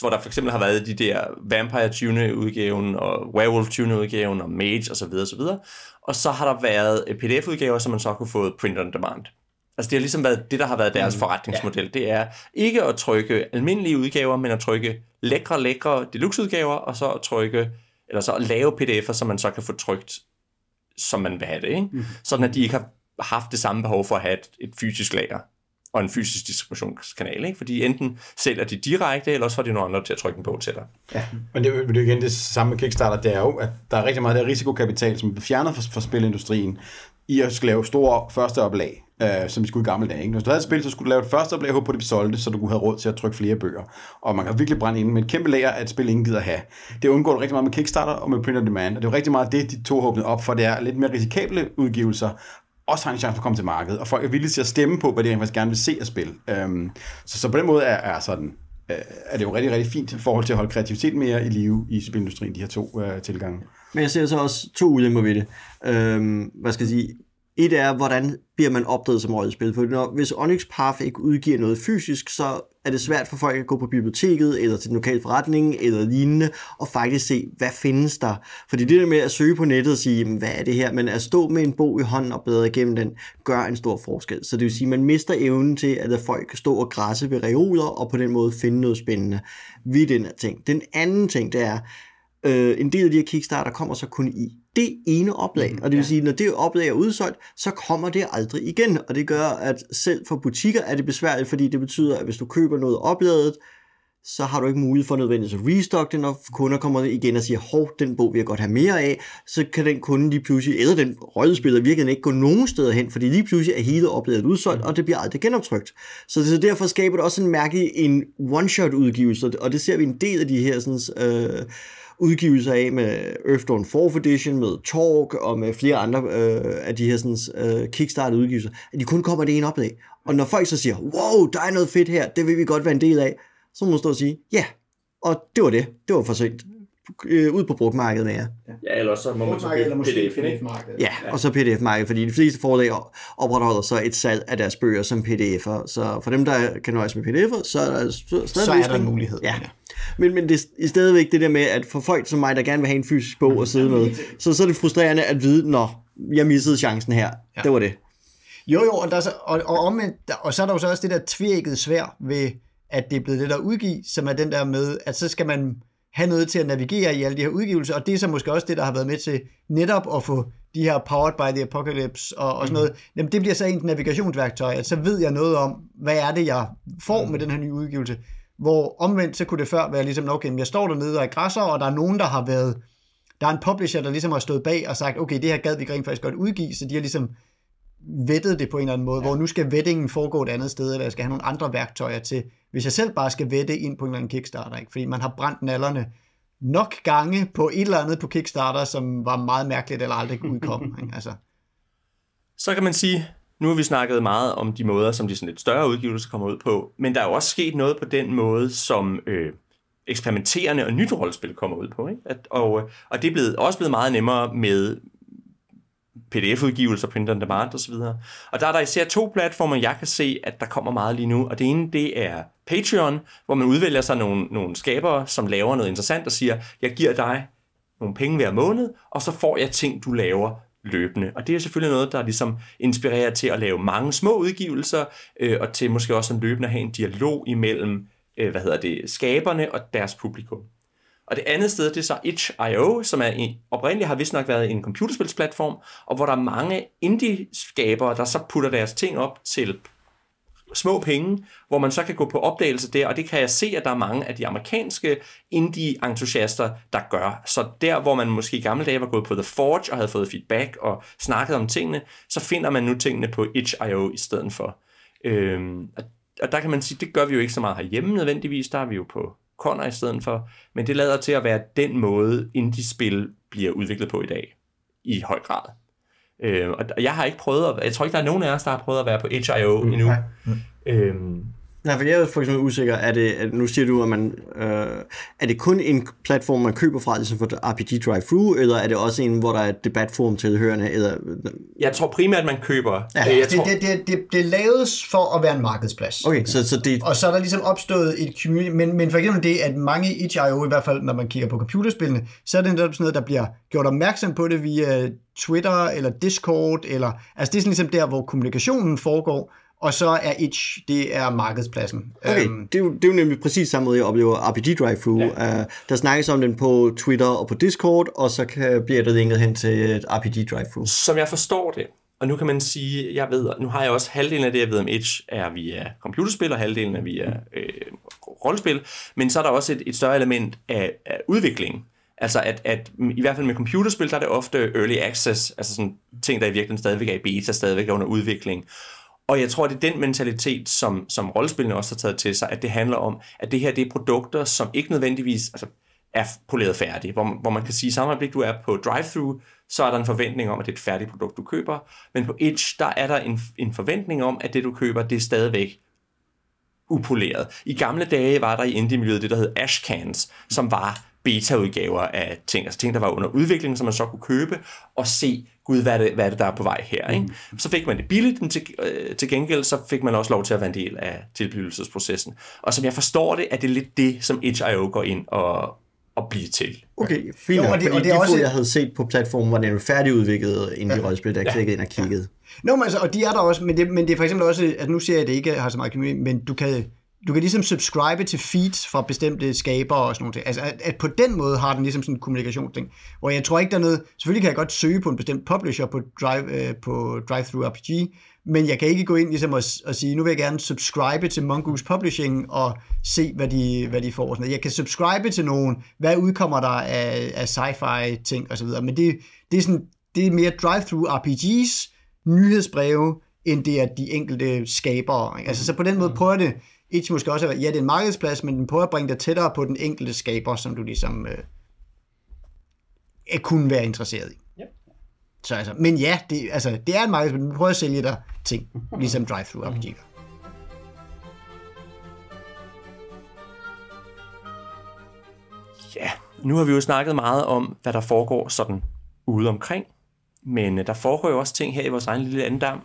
hvor der for eksempel har været de der Vampire Tune udgaven og Werewolf Tune udgaven og Mage osv. osv. Og så har der været PDF-udgaver, som man så kunne få print on demand. Altså det har ligesom været det, der har været deres mm, forretningsmodel. Ja. Det er ikke at trykke almindelige udgaver, men at trykke lækre, lækre deluxe-udgaver, og så at trykke, eller så at lave pdf'er, som man så kan få trykt, som man vil have det. Ikke? Mm. Sådan at de ikke har haft det samme behov for at have et, et fysisk lager og en fysisk distributionskanal, ikke? fordi enten sælger de direkte, eller også får de nogle andre til at trykke en bog til dig. Ja, men det, det er igen det samme med Kickstarter, det er jo, at der er rigtig meget af risikokapital, som er fjernet fra, fra spilindustrien, i at skulle lave store første oplag, øh, som vi skulle i gamle dage. Ikke? Hvis du havde et spil, så skulle du lave et første oplag, håbe på, at det solgte, så du kunne have råd til at trykke flere bøger. Og man kan virkelig brænde ind med et kæmpe lager at et spil ingen gider have. Det undgår du rigtig meget med Kickstarter og med Print on Demand, og det er jo rigtig meget det, de to har åbnet op for. Det er lidt mere risikable udgivelser, også har en chance for at komme til markedet, og folk er villige til at stemme på, hvad de faktisk gerne vil se af spil. Øhm, så, så på den måde er, er sådan, øh, er det jo rigtig, rigtig fint i forhold til at holde kreativitet mere i live i spilindustrien, de her to øh, tilgange. Men jeg ser så også to ulemper ved det. Øhm, hvad skal jeg sige? Et er, hvordan bliver man opdaget som rollespil? For når, hvis Onyx Path ikke udgiver noget fysisk, så er det svært for folk at gå på biblioteket, eller til den lokale forretning, eller lignende, og faktisk se, hvad findes der? Fordi det der med at søge på nettet og sige, hvad er det her? Men at stå med en bog i hånden og bladre igennem den, gør en stor forskel. Så det vil sige, at man mister evnen til, at folk kan stå og græsse ved reoler, og på den måde finde noget spændende Vi den her ting. Den anden ting, det er, øh, en del af de her Kickstarter kommer så kun i det ene oplag. Mm, og det vil ja. sige, når det oplag er udsolgt, så kommer det aldrig igen. Og det gør, at selv for butikker er det besværligt, fordi det betyder, at hvis du køber noget opladet, så har du ikke mulighed for nødvendigvis at restock det, når kunder kommer igen og siger, hov, den bog vil jeg godt have mere af, så kan den kunde lige pludselig, eller den rollespiller virkelig ikke gå nogen steder hen, fordi lige pludselig er hele opladet udsolgt, og det bliver aldrig genoptrykt. Så, så derfor skaber det også en mærke en one-shot udgivelse, og det ser vi en del af de her sådan, øh, udgivelser af med Earthdawn 4th Edition, med Talk og med flere andre øh, af de her sådan, øh, kickstarter udgivelser, at de kun kommer det ene oplag. Og når folk så siger, wow, der er noget fedt her, det vil vi godt være en del af, så må man stå og sige, ja, og det var det. Det var for sent. Øh, ud på brugmarkedet med jer. Ja, eller så må man så købe pdf ikke? Ja, og så pdf-markedet, fordi de fleste forlag opretholder så et salg af deres bøger som pdf'er. Så for dem, der kan nøjes med pdf'er, så er der stadig så er der en mulighed. Ja. Men, men det er stadigvæk det der med, at for folk som mig, der gerne vil have en fysisk bog at sidde med, så, så er det frustrerende at vide, når jeg missede chancen her. Ja. Det var det. Jo, jo, og, der så, og, og, omvendt, og så er der jo så også det der tvækket svær ved, at det er blevet det der udgive, som er den der med, at så skal man have noget til at navigere i alle de her udgivelser, og det er så måske også det, der har været med til netop at få de her Powered by the Apocalypse og, og sådan noget, jamen det bliver så en navigationsværktøj, at så ved jeg noget om, hvad er det, jeg får med den her nye udgivelse. Hvor omvendt, så kunne det før være ligesom, okay, jeg står dernede og er græsser, og der er nogen, der har været, der er en publisher, der ligesom har stået bag og sagt, okay, det her gad vi rent faktisk godt udgive, så de har ligesom vettet det på en eller anden måde, ja. hvor nu skal vettingen foregå et andet sted, eller jeg skal have nogle andre værktøjer til, hvis jeg selv bare skal vette ind på en eller anden Kickstarter, ikke? fordi man har brændt nallerne nok gange på et eller andet på Kickstarter, som var meget mærkeligt eller aldrig udkom. <laughs> Ikke? Altså. Så kan man sige, nu har vi snakket meget om de måder, som de sådan lidt større udgivelser kommer ud på, men der er jo også sket noget på den måde, som øh, eksperimenterende og nyt rollespil kommer ud på. Ikke? At, og, og det er blevet, også blevet meget nemmere med pdf-udgivelser, print on demand osv. Og der er der især to platforme, jeg kan se, at der kommer meget lige nu. Og det ene, det er Patreon, hvor man udvælger sig nogle, nogle skabere, som laver noget interessant og siger, jeg giver dig nogle penge hver måned, og så får jeg ting, du laver løbende. Og det er selvfølgelig noget, der ligesom inspirerer til at lave mange små udgivelser, øh, og til måske også en løbende at have en dialog imellem, øh, hvad hedder det, skaberne og deres publikum. Og det andet sted, det er så itch.io, som er en, oprindeligt har vist nok været en computerspilsplatform, og hvor der er mange indie-skabere, der så putter deres ting op til små penge, hvor man så kan gå på opdagelse der, og det kan jeg se, at der er mange af de amerikanske indie-entusiaster, der gør. Så der, hvor man måske i gamle dage var gået på The Forge og havde fået feedback og snakket om tingene, så finder man nu tingene på itch.io i stedet for. Øhm, og der kan man sige, det gør vi jo ikke så meget herhjemme nødvendigvis, der er vi jo på Connor i stedet for, men det lader til at være den måde, indie-spil bliver udviklet på i dag, i høj grad. Øh, og jeg har ikke prøvet, at, jeg tror ikke, der er nogen af os, der har prøvet at være på HIO mm, endnu. Mm. Øhm, Nej, for jeg er for eksempel usikker, er det, at nu siger du, at man, øh, er det kun en platform, man køber fra, ligesom for RPG Drive-Thru, eller er det også en, hvor der er et debatforum til hørende? Eller... Jeg tror primært, at man køber. Ja, jeg det, tror... det, det, det, det laves for at være en markedsplads. Okay, så, så det... Og så er der ligesom opstået et community, men, men for eksempel det, at mange i itch.io, i hvert fald når man kigger på computerspillene, så er det sådan noget, der bliver gjort opmærksom på det via Twitter eller Discord, eller, altså det er sådan ligesom der, hvor kommunikationen foregår, og så er Itch, det er markedspladsen. Okay, um, det, er jo, det er jo nemlig præcis samme måde, jeg oplever RPG Drive-Thru. Ja. Uh, der snakkes om den på Twitter og på Discord, og så kan, bliver det linket hen til et RPG Drive-Thru. Som jeg forstår det, og nu kan man sige, jeg ved, nu har jeg også halvdelen af det, jeg ved om Itch, er via computerspil, og halvdelen er via øh, rollespil, men så er der også et, et større element af, af udvikling. Altså at, at i hvert fald med computerspil, der er det ofte early access, altså sådan ting, der i virkeligheden stadigvæk er i beta, stadigvæk er under udvikling. Og jeg tror, det er den mentalitet, som, som rollespillene også har taget til sig, at det handler om, at det her det er produkter, som ikke nødvendigvis altså, er poleret færdige, hvor, hvor man kan sige, samme øjeblik du er på drive-thru, så er der en forventning om, at det er et færdigt produkt, du køber. Men på Itch, der er der en, en forventning om, at det du køber, det er stadigvæk upoleret. I gamle dage var der i indie-miljøet det, der hed ashcans, som var beta-udgaver af ting, altså ting, der var under udvikling, som man så kunne købe og se, gud, hvad er det, hvad er det der er på vej her? Ikke? Mm. Så fik man det billigt, men til, øh, til gengæld så fik man også lov til at være en del af tilblivelsesprocessen. Og som jeg forstår det, er det lidt det, som Itch.io går ind og, og blive til. Okay, fint. Jo, og det, og det er også... jeg havde set på platformen, var det færdigudviklet der ja. klikkede ind og kiggede. Ja. Nå, men altså, og de er der også, men det, men det er for eksempel også, at nu ser jeg, at det ikke har så meget men du kan du kan ligesom subscribe til feeds fra bestemte skabere og sådan noget. Altså, at, at, på den måde har den ligesom sådan en kommunikationsting, hvor jeg tror ikke, der er noget... Selvfølgelig kan jeg godt søge på en bestemt publisher på, drive, øh, på Drive-Thru RPG, men jeg kan ikke gå ind ligesom og, og sige, nu vil jeg gerne subscribe til Mongoose Publishing og se, hvad de, hvad de får. Sådan Jeg kan subscribe til nogen, hvad udkommer der af, af sci-fi ting osv., men det, det, er sådan, det er mere Drive-Thru RPG's nyhedsbreve, end det er de enkelte skabere. Altså, så på den måde prøver det Itch måske også, ja, det er en markedsplads, men den prøver at bringe dig tættere på den enkelte skaber, som du ligesom øh, kunne være interesseret i. Ja. Så altså, men ja, det, altså, det er en markedsplads, men prøver at sælge dig ting, <laughs> ligesom drive-thru gør. Ja, nu har vi jo snakket meget om, hvad der foregår sådan ude omkring, men øh, der foregår jo også ting her i vores egen lille andedam,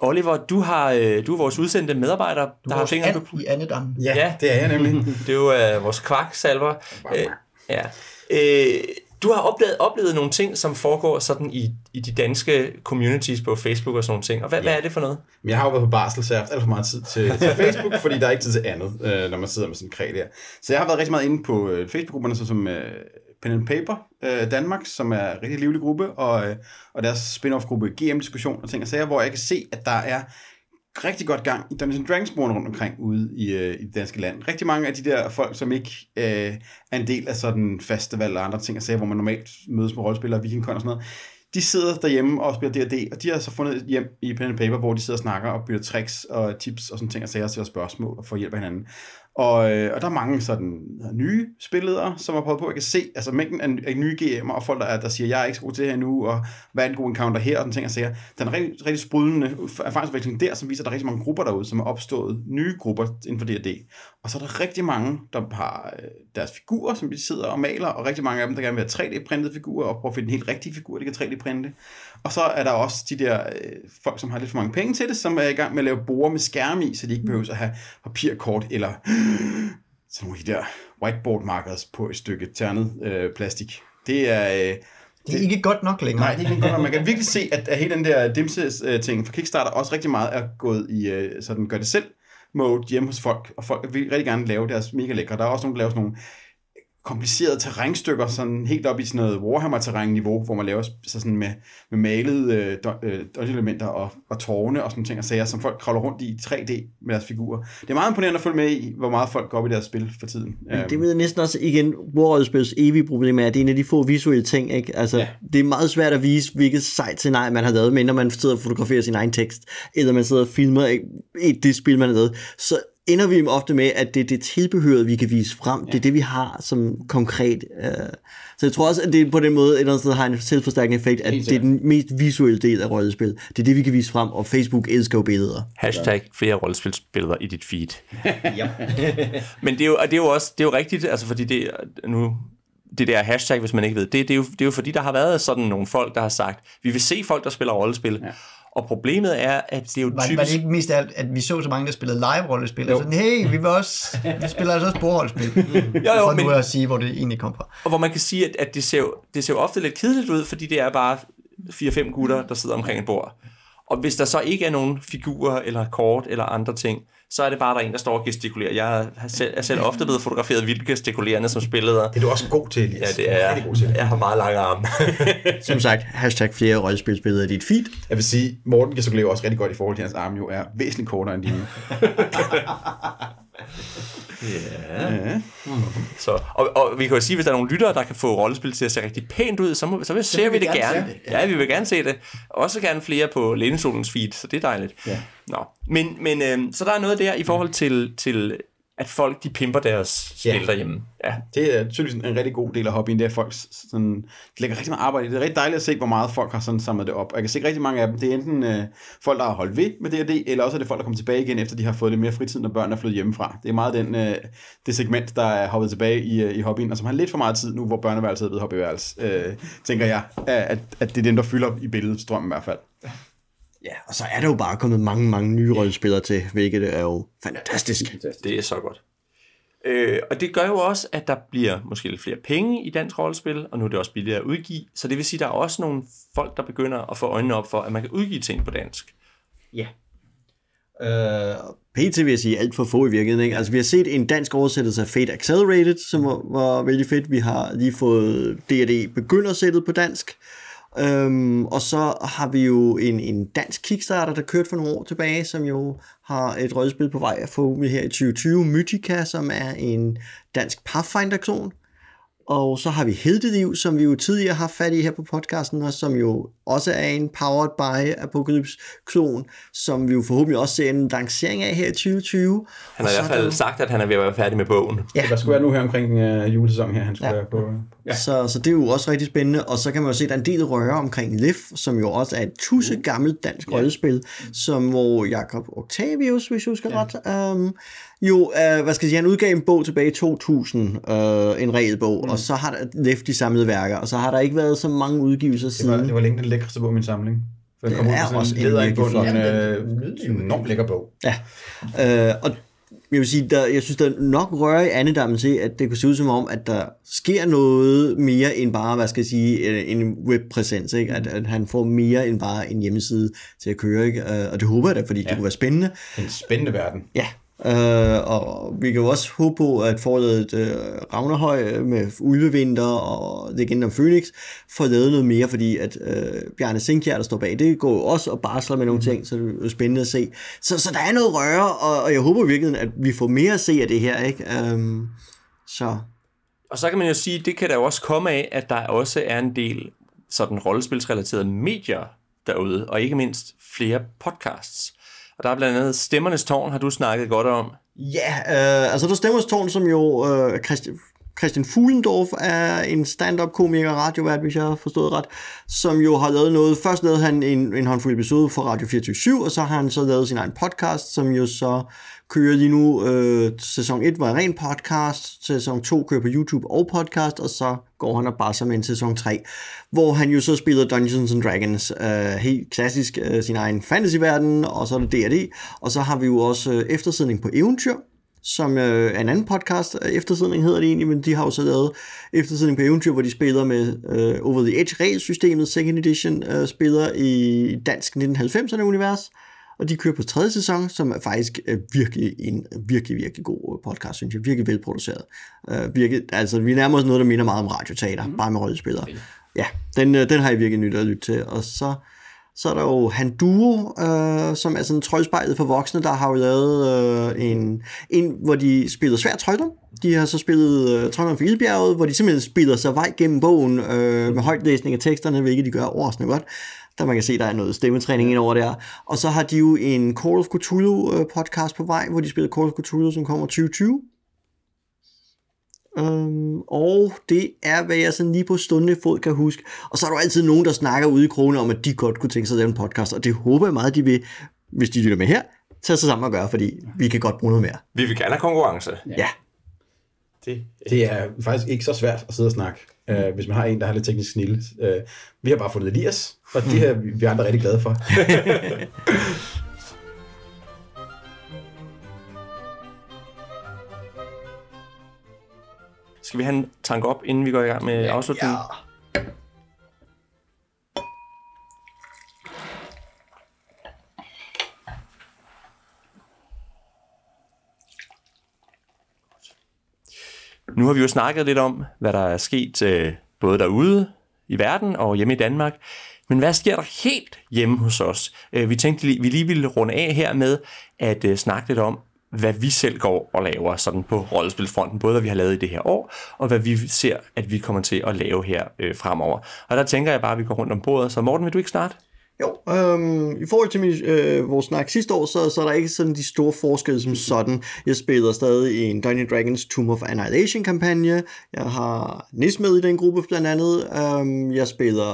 Oliver, du har øh, du er vores udsendte medarbejder, du der har fingeren på... i andedam. Ja, ja, det er jeg nemlig. <laughs> det er jo uh, vores kvaksalver. Øh, ja. Øh, du har oplevet, oplevet nogle ting, som foregår sådan i, i de danske communities på Facebook og sådan nogle ting. Og hvad, ja. hvad er det for noget? Jeg har jo været på barsel, så jeg har haft alt for meget tid til, til <laughs> Facebook, fordi der er ikke tid til andet, øh, når man sidder med sådan en kræ der. Så jeg har været rigtig meget inde på øh, Facebook-grupperne, så som øh, Pen and Paper øh, Danmark, som er en rigtig livlig gruppe, og, øh, og deres spin-off-gruppe GM-diskussion og ting og sager, hvor jeg kan se, at der er rigtig godt gang i Dungeons Dragons rundt omkring ude i, øh, i det danske land. Rigtig mange af de der folk, som ikke øh, er en del af sådan festival og andre ting og sager, hvor man normalt mødes med rollespillere, vikingkon og sådan noget, de sidder derhjemme og spiller D&D, og de har så fundet hjem i Pen and Paper, hvor de sidder og snakker og bytter tricks og tips og sådan ting og sager og stiller spørgsmål og får hjælp af hinanden. Og, øh, og der er mange sådan nye spilledere, som har prøvet på, at jeg kan se, altså mængden af, af nye GM'er og folk, der, er, der siger, jeg er ikke så god til det her nu, og hvad er en god encounter her, og sådan ting, og siger, den er rigtig, rigtig sprudlende erfaringsudvikling der, som viser, at der er rigtig mange grupper derude, som er opstået, nye grupper inden for D&D. Og så er der rigtig mange, der har øh, deres figurer, som de sidder og maler, og rigtig mange af dem, der gerne vil have 3D-printede figurer, og prøve at finde en helt rigtig figur, de kan 3D-printe. Og så er der også de der øh, folk, som har lidt for mange penge til det, som er i gang med at lave borer med skærme i, så de ikke behøver at have papirkort eller sådan nogle de der whiteboard markers på et stykke ternet øh, plastik. Det er... Øh, det er ikke godt nok længere. Nej, det er ikke godt nok. Man kan virkelig se, at, at hele den der dimse-ting fra Kickstarter også rigtig meget er gået i øh, sådan gør det selv mode hjemme hos folk, og folk vil rigtig gerne lave deres mega lækre. Der er også nogen, der laver sådan nogle komplicerede terrænstykker, sådan helt op i sådan noget Warhammer-terræn-niveau, hvor man laver så sådan med, med malede øh, do- elementer og, og tårne og sådan ting og sager, som folk kravler rundt i 3D med deres figurer. Det er meget imponerende at følge med i, hvor meget folk går op i deres spil for tiden. Men det ved jeg næsten også igen, Warrollespils evige problem er, at det er en af de få visuelle ting. Ikke? Altså, ja. Det er meget svært at vise, hvilket sejt scenarie man har lavet, men når man sidder og fotograferer sin egen tekst, eller man sidder og filmer i det spil, man har lavet. Så ender vi ofte med, at det er det tilbehør, vi kan vise frem. Ja. Det er det, vi har som konkret. Uh, så jeg tror også, at det på den måde et eller andet sted har en selvforstærkende effekt, at det er den mest visuelle del af rollespil. Det er det, vi kan vise frem, og Facebook elsker jo billeder. Hashtag flere rollespilsbilleder i dit feed. <laughs> ja. Men det er, jo, det er jo også det er jo rigtigt, altså fordi det nu det der hashtag, hvis man ikke ved, det, det, er jo, det er jo fordi, der har været sådan nogle folk, der har sagt, vi vil se folk, der spiller rollespil, ja. Og problemet er, at det er jo var, typisk... Var det ikke mest af, at vi så så mange, der spillede live-rollespil? Altså, hey, vi, vil også, vi spiller altså også bordrollespil. <laughs> jo, jo, for nu men... at sige, hvor det egentlig kom fra. Og hvor man kan sige, at, at det, ser jo, det ser jo ofte lidt kedeligt ud, fordi det er bare 4-5 gutter, der sidder omkring et bord. Og hvis der så ikke er nogen figurer, eller kort, eller andre ting, så er det bare, der er en, der står og gestikulerer. Jeg er selv, er selv ofte blevet fotograferet vildt gestikulerende som spilleder. Det er du også god til, Elias. Ja, det er jeg. God til. Jeg har meget lange arme. <laughs> som sagt, hashtag flere rollespilsbilleder i dit feed. Jeg vil sige, Morten gestikulerer også rigtig godt i forhold til, at hans arme jo er væsentligt kortere end dine. <laughs> Ja. ja. Så, og, og vi kan jo sige, hvis der er nogle lyttere, der kan få rollespil til at se rigtig pænt ud, så, må, så vil, ser vi det gerne. Det. Ja. ja, vi vil gerne se det. Også gerne flere på Lænesolens feed, så det er dejligt. Ja. Nå. Men, men øh, så der er noget der i forhold til, til at folk de pimper deres spil ja. derhjemme. Ja. Det er tydeligvis en rigtig god del af hobbyen, det er, folk sådan, de lægger rigtig meget arbejde i det. er rigtig dejligt at se, hvor meget folk har sådan samlet det op. Og jeg kan se rigtig mange af dem, det er enten øh, folk, der har holdt ved med D&D, eller også er det folk, der kommer tilbage igen, efter de har fået lidt mere fritid, når børnene er flyttet hjemmefra. Det er meget den, øh, det segment, der er hoppet tilbage i, øh, i hobbyen, og som har lidt for meget tid nu, hvor børneværelset er blevet hobbyværelse, øh, tænker jeg, at, at det er dem, der fylder i billedet, strømmen i hvert fald. Ja, og så er der jo bare kommet mange, mange nye rollespillere til, hvilket er jo fantastisk. Det er så godt. Øh, og det gør jo også, at der bliver måske lidt flere penge i dansk rollespil, og nu er det også billigere at udgive. Så det vil sige, at der er også nogle folk, der begynder at få øjnene op for, at man kan udgive ting på dansk. Ja. Øh, PT vil jeg sige alt for få i virkeligheden. Ikke? Altså, vi har set en dansk oversættelse af Fate Accelerated, som var, var vældig fedt. Vi har lige fået D&D begyndersættet på dansk. Øhm, og så har vi jo en, en dansk Kickstarter, der kørte for nogle år tilbage, som jo har et rødspil på vej at få med her i 2020, Mythica, som er en dansk Pathfinder-klon. Og så har vi Heldeliv, som vi jo tidligere har fat i her på podcasten, og som jo også er en powered by Apocalypse klon, som vi jo forhåbentlig også ser en lancering af her i 2020. Han har i hvert fald der... sagt, at han er ved at være færdig med bogen. Ja. Der skulle være nu her omkring uh, julesæsonen her, han skulle ja. være på. Ja. Så, så det er jo også rigtig spændende, og så kan man jo se, at der er en del røre omkring Lif, som jo også er et tusse gammelt dansk ja. rollespil, som hvor Jakob Octavius, hvis jeg husker ja. ret, um, jo, uh, hvad skal jeg sige, han udgav en bog tilbage i 2000, uh, øh, en regelbog, mm. og så har der Lef de samlede værker, og så har der ikke været så mange udgivelser siden. Det var, det var længe den lækreste bog i min samling. For den kom ud på sådan en leder en, en, en enormt lækker bog. Ja, uh, og jeg vil sige, der, jeg synes, der nok rører i andedammen til, at det kunne se ud som om, at der sker noget mere end bare, hvad skal jeg sige, en webpræsens, ikke? At, at han får mere end bare en hjemmeside til at køre, ikke? Og det håber jeg da, fordi ja. det kunne være spændende. En spændende verden. Ja, Uh, og vi kan jo også håbe på, at forladet uh, Ravnerhøj med Ulvevinter og Legenden om Phoenix får lavet noget mere, fordi at uh, Bjarne Sinkjær, der står bag, det går jo også og barsler med nogle mhm. ting, så det er jo spændende at se. Så, så der er noget røre, og, og jeg håber virkelig, at vi får mere at se af det her, ikke? Um, så. Og så kan man jo sige, det kan der jo også komme af, at der også er en del sådan rollespilsrelaterede medier derude, og ikke mindst flere podcasts. Og der er blandt andet Stemmernes Tårn, har du snakket godt om. Ja, øh, altså der er Stemmernes Tårn, som jo øh, Christian, Christian Fuglendorf er en stand-up komiker og radiovært, hvis jeg har forstået ret, som jo har lavet noget. Først lavede han en, en håndfuld episode for Radio 24 og så har han så lavet sin egen podcast, som jo så kører lige nu. Øh, sæson 1 var en ren podcast, sæson 2 kører på YouTube og podcast, og så går han og bare med en sæson 3, hvor han jo så spiller Dungeons and Dragons, øh, helt klassisk øh, sin egen fantasyverden, og så er det D&D, og så har vi jo også øh, eftersidning på eventyr, som øh, er en anden podcast. Øh, eftersidning hedder det egentlig, men de har jo så lavet eftersidning på eventyr, hvor de spiller med øh, Over the Edge regelsystemet, second edition, øh, spiller i dansk 1990'erne univers og de kører på tredje sæson, som er faktisk er virkelig en virkelig, virkelig god podcast, synes jeg. Virkelig velproduceret. Uh, virkelig, altså, vi nærmer os noget, der minder meget om radioteater, mm. bare med rødspillere. Ja, den, den har jeg virkelig nyt at lytte til. Og så, så er der jo Han Duo, uh, som er sådan trøjspejlet for voksne, der har jo lavet uh, en, en, hvor de spiller svært trøjder. De har så spillet uh, Trøjder for Ildbjerget, hvor de simpelthen spiller sig vej gennem bogen uh, med højtlæsning af teksterne, hvilket de gør overraskende godt der man kan se, der er noget stemmetræning ind over der. Og så har de jo en Call of Cthulhu øh, podcast på vej, hvor de spiller Call of Cthulhu, som kommer 2020. Um, og det er, hvad jeg sådan lige på stående fod kan huske. Og så er der altid nogen, der snakker ude i krone om, at de godt kunne tænke sig at lave en podcast, og det håber jeg meget, de vil, hvis de lytter med her, tage sig sammen og gøre, fordi vi kan godt bruge noget mere. Vi vil gerne have konkurrence. Ja. ja. Det, det er faktisk ikke så svært at sidde og snakke, mm. uh, hvis man har en, der har lidt teknisk snille. Uh, vi har bare fundet Elias, og det er vi andre rigtig glade for. <laughs> Skal vi have en tank op, inden vi går i gang med afslutningen? Ja. Nu har vi jo snakket lidt om, hvad der er sket øh, både derude i verden og hjemme i Danmark. Men hvad sker der helt hjemme hos os? Øh, vi tænkte, vi lige ville runde af her med at øh, snakke lidt om, hvad vi selv går og laver sådan på rollespilfronten, både hvad vi har lavet i det her år, og hvad vi ser, at vi kommer til at lave her øh, fremover. Og der tænker jeg bare, at vi går rundt om bordet. Så Morten, vil du ikke starte? Jo, øhm, i forhold til min, øh, vores snak sidste år, så, så er der ikke sådan de store forskelle som sådan. Jeg spiller stadig en Dungeons Dragons Tomb of Annihilation kampagne. Jeg har Nis med i den gruppe blandt andet. Øhm, jeg spiller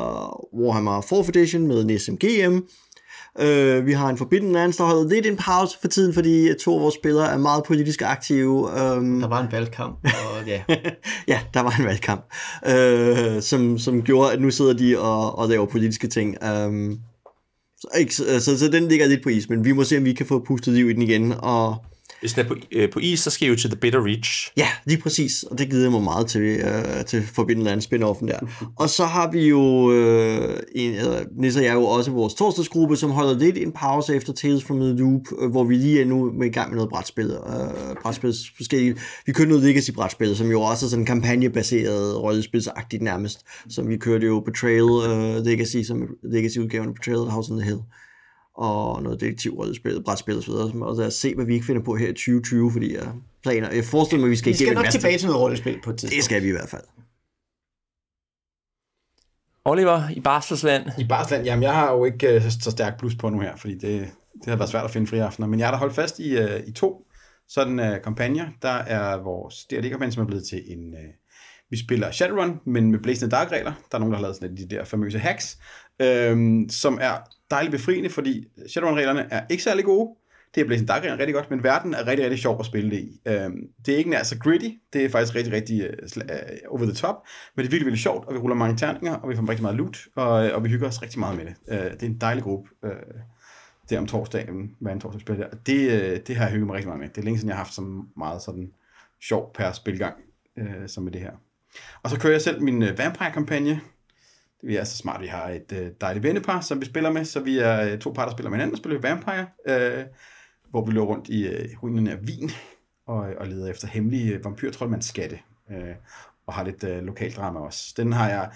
Warhammer 4th Edition med Nis GM. Øh, vi har en Forbidden Lands, der holder lidt en pause for tiden, fordi to af vores spillere er meget politisk aktive. Um, der var en valgkamp, og ja. <laughs> ja, der var en valgkamp, øh, som, som gjorde, at nu sidder de og, og laver politiske ting. Um, så, ikke, så, så den ligger lidt på is, men vi må se, om vi kan få pustet liv i den igen, og hvis den er på, øh, på is, så skal I jo til The Bitter Reach. Ja, lige præcis, og det gider jeg mig meget til, øh, til at forbinde en spin-offen der. Og så har vi jo, øh, en, øh, Nis og jeg jo også vores torsdagsgruppe, som holder lidt en pause efter Tales from the Loop, øh, hvor vi lige er nu med i gang med noget brætspil. Øh, brætspil forskellige. Vi kører noget Legacy-brætspil, som jo også er sådan kampagnebaseret, rollespilsagtigt nærmest, som vi kørte jo Betrayal øh, Legacy, som Legacy-udgaven af Betrayal House on the Hill og noget detektivrollespil, brætspil og så videre, og så se, hvad vi ikke finder på her i 2020, fordi jeg planer, jeg forestiller mig, at vi skal, vi skal nok tilbage til noget rollespil på et tidspunkt. Det skal vi i hvert fald. Oliver, i Barselsland. I Barselsland, jamen jeg har jo ikke uh, så stærk plus på nu her, fordi det, det har været svært at finde fri aftener, men jeg har da holdt fast i, uh, i to sådan uh, kampagner. Der er vores DRD-kampagne, som er blevet til en... Uh, vi spiller Shadowrun, men med Blazing Dark regler. Der er nogen, der har lavet sådan de der famøse hacks, øhm, som er dejligt befriende, fordi Shadowrun-reglerne er ikke særlig gode. Det er Blazing Dark rigtig godt, men verden er rigtig, rigtig sjov at spille det i. Øhm, det er ikke nær så gritty, det er faktisk rigtig, rigtig uh, over the top, men det er virkelig, virkelig sjovt, og vi ruller mange terninger, og vi får rigtig meget loot, og, øh, og vi hygger os rigtig meget med det. Det er en dejlig gruppe. Uh, det om torsdagen, hver en torsdag spiller der. Det, det har jeg hygget mig rigtig meget med. Det er længe siden, jeg har haft så meget sådan sjov per spilgang, som med det her. Og så kører jeg selv min Vampire-kampagne, vi er så smart, vi har et øh, dejligt vennepar, som vi spiller med, så vi er øh, to par, der spiller med hinanden og spiller Vampire, øh, hvor vi løber rundt i øh, ruinerne af Wien og, øh, og leder efter hemmelige øh, vampyrtroldmandsskatte, øh, og har lidt øh, lokaldrama også. Den har jeg,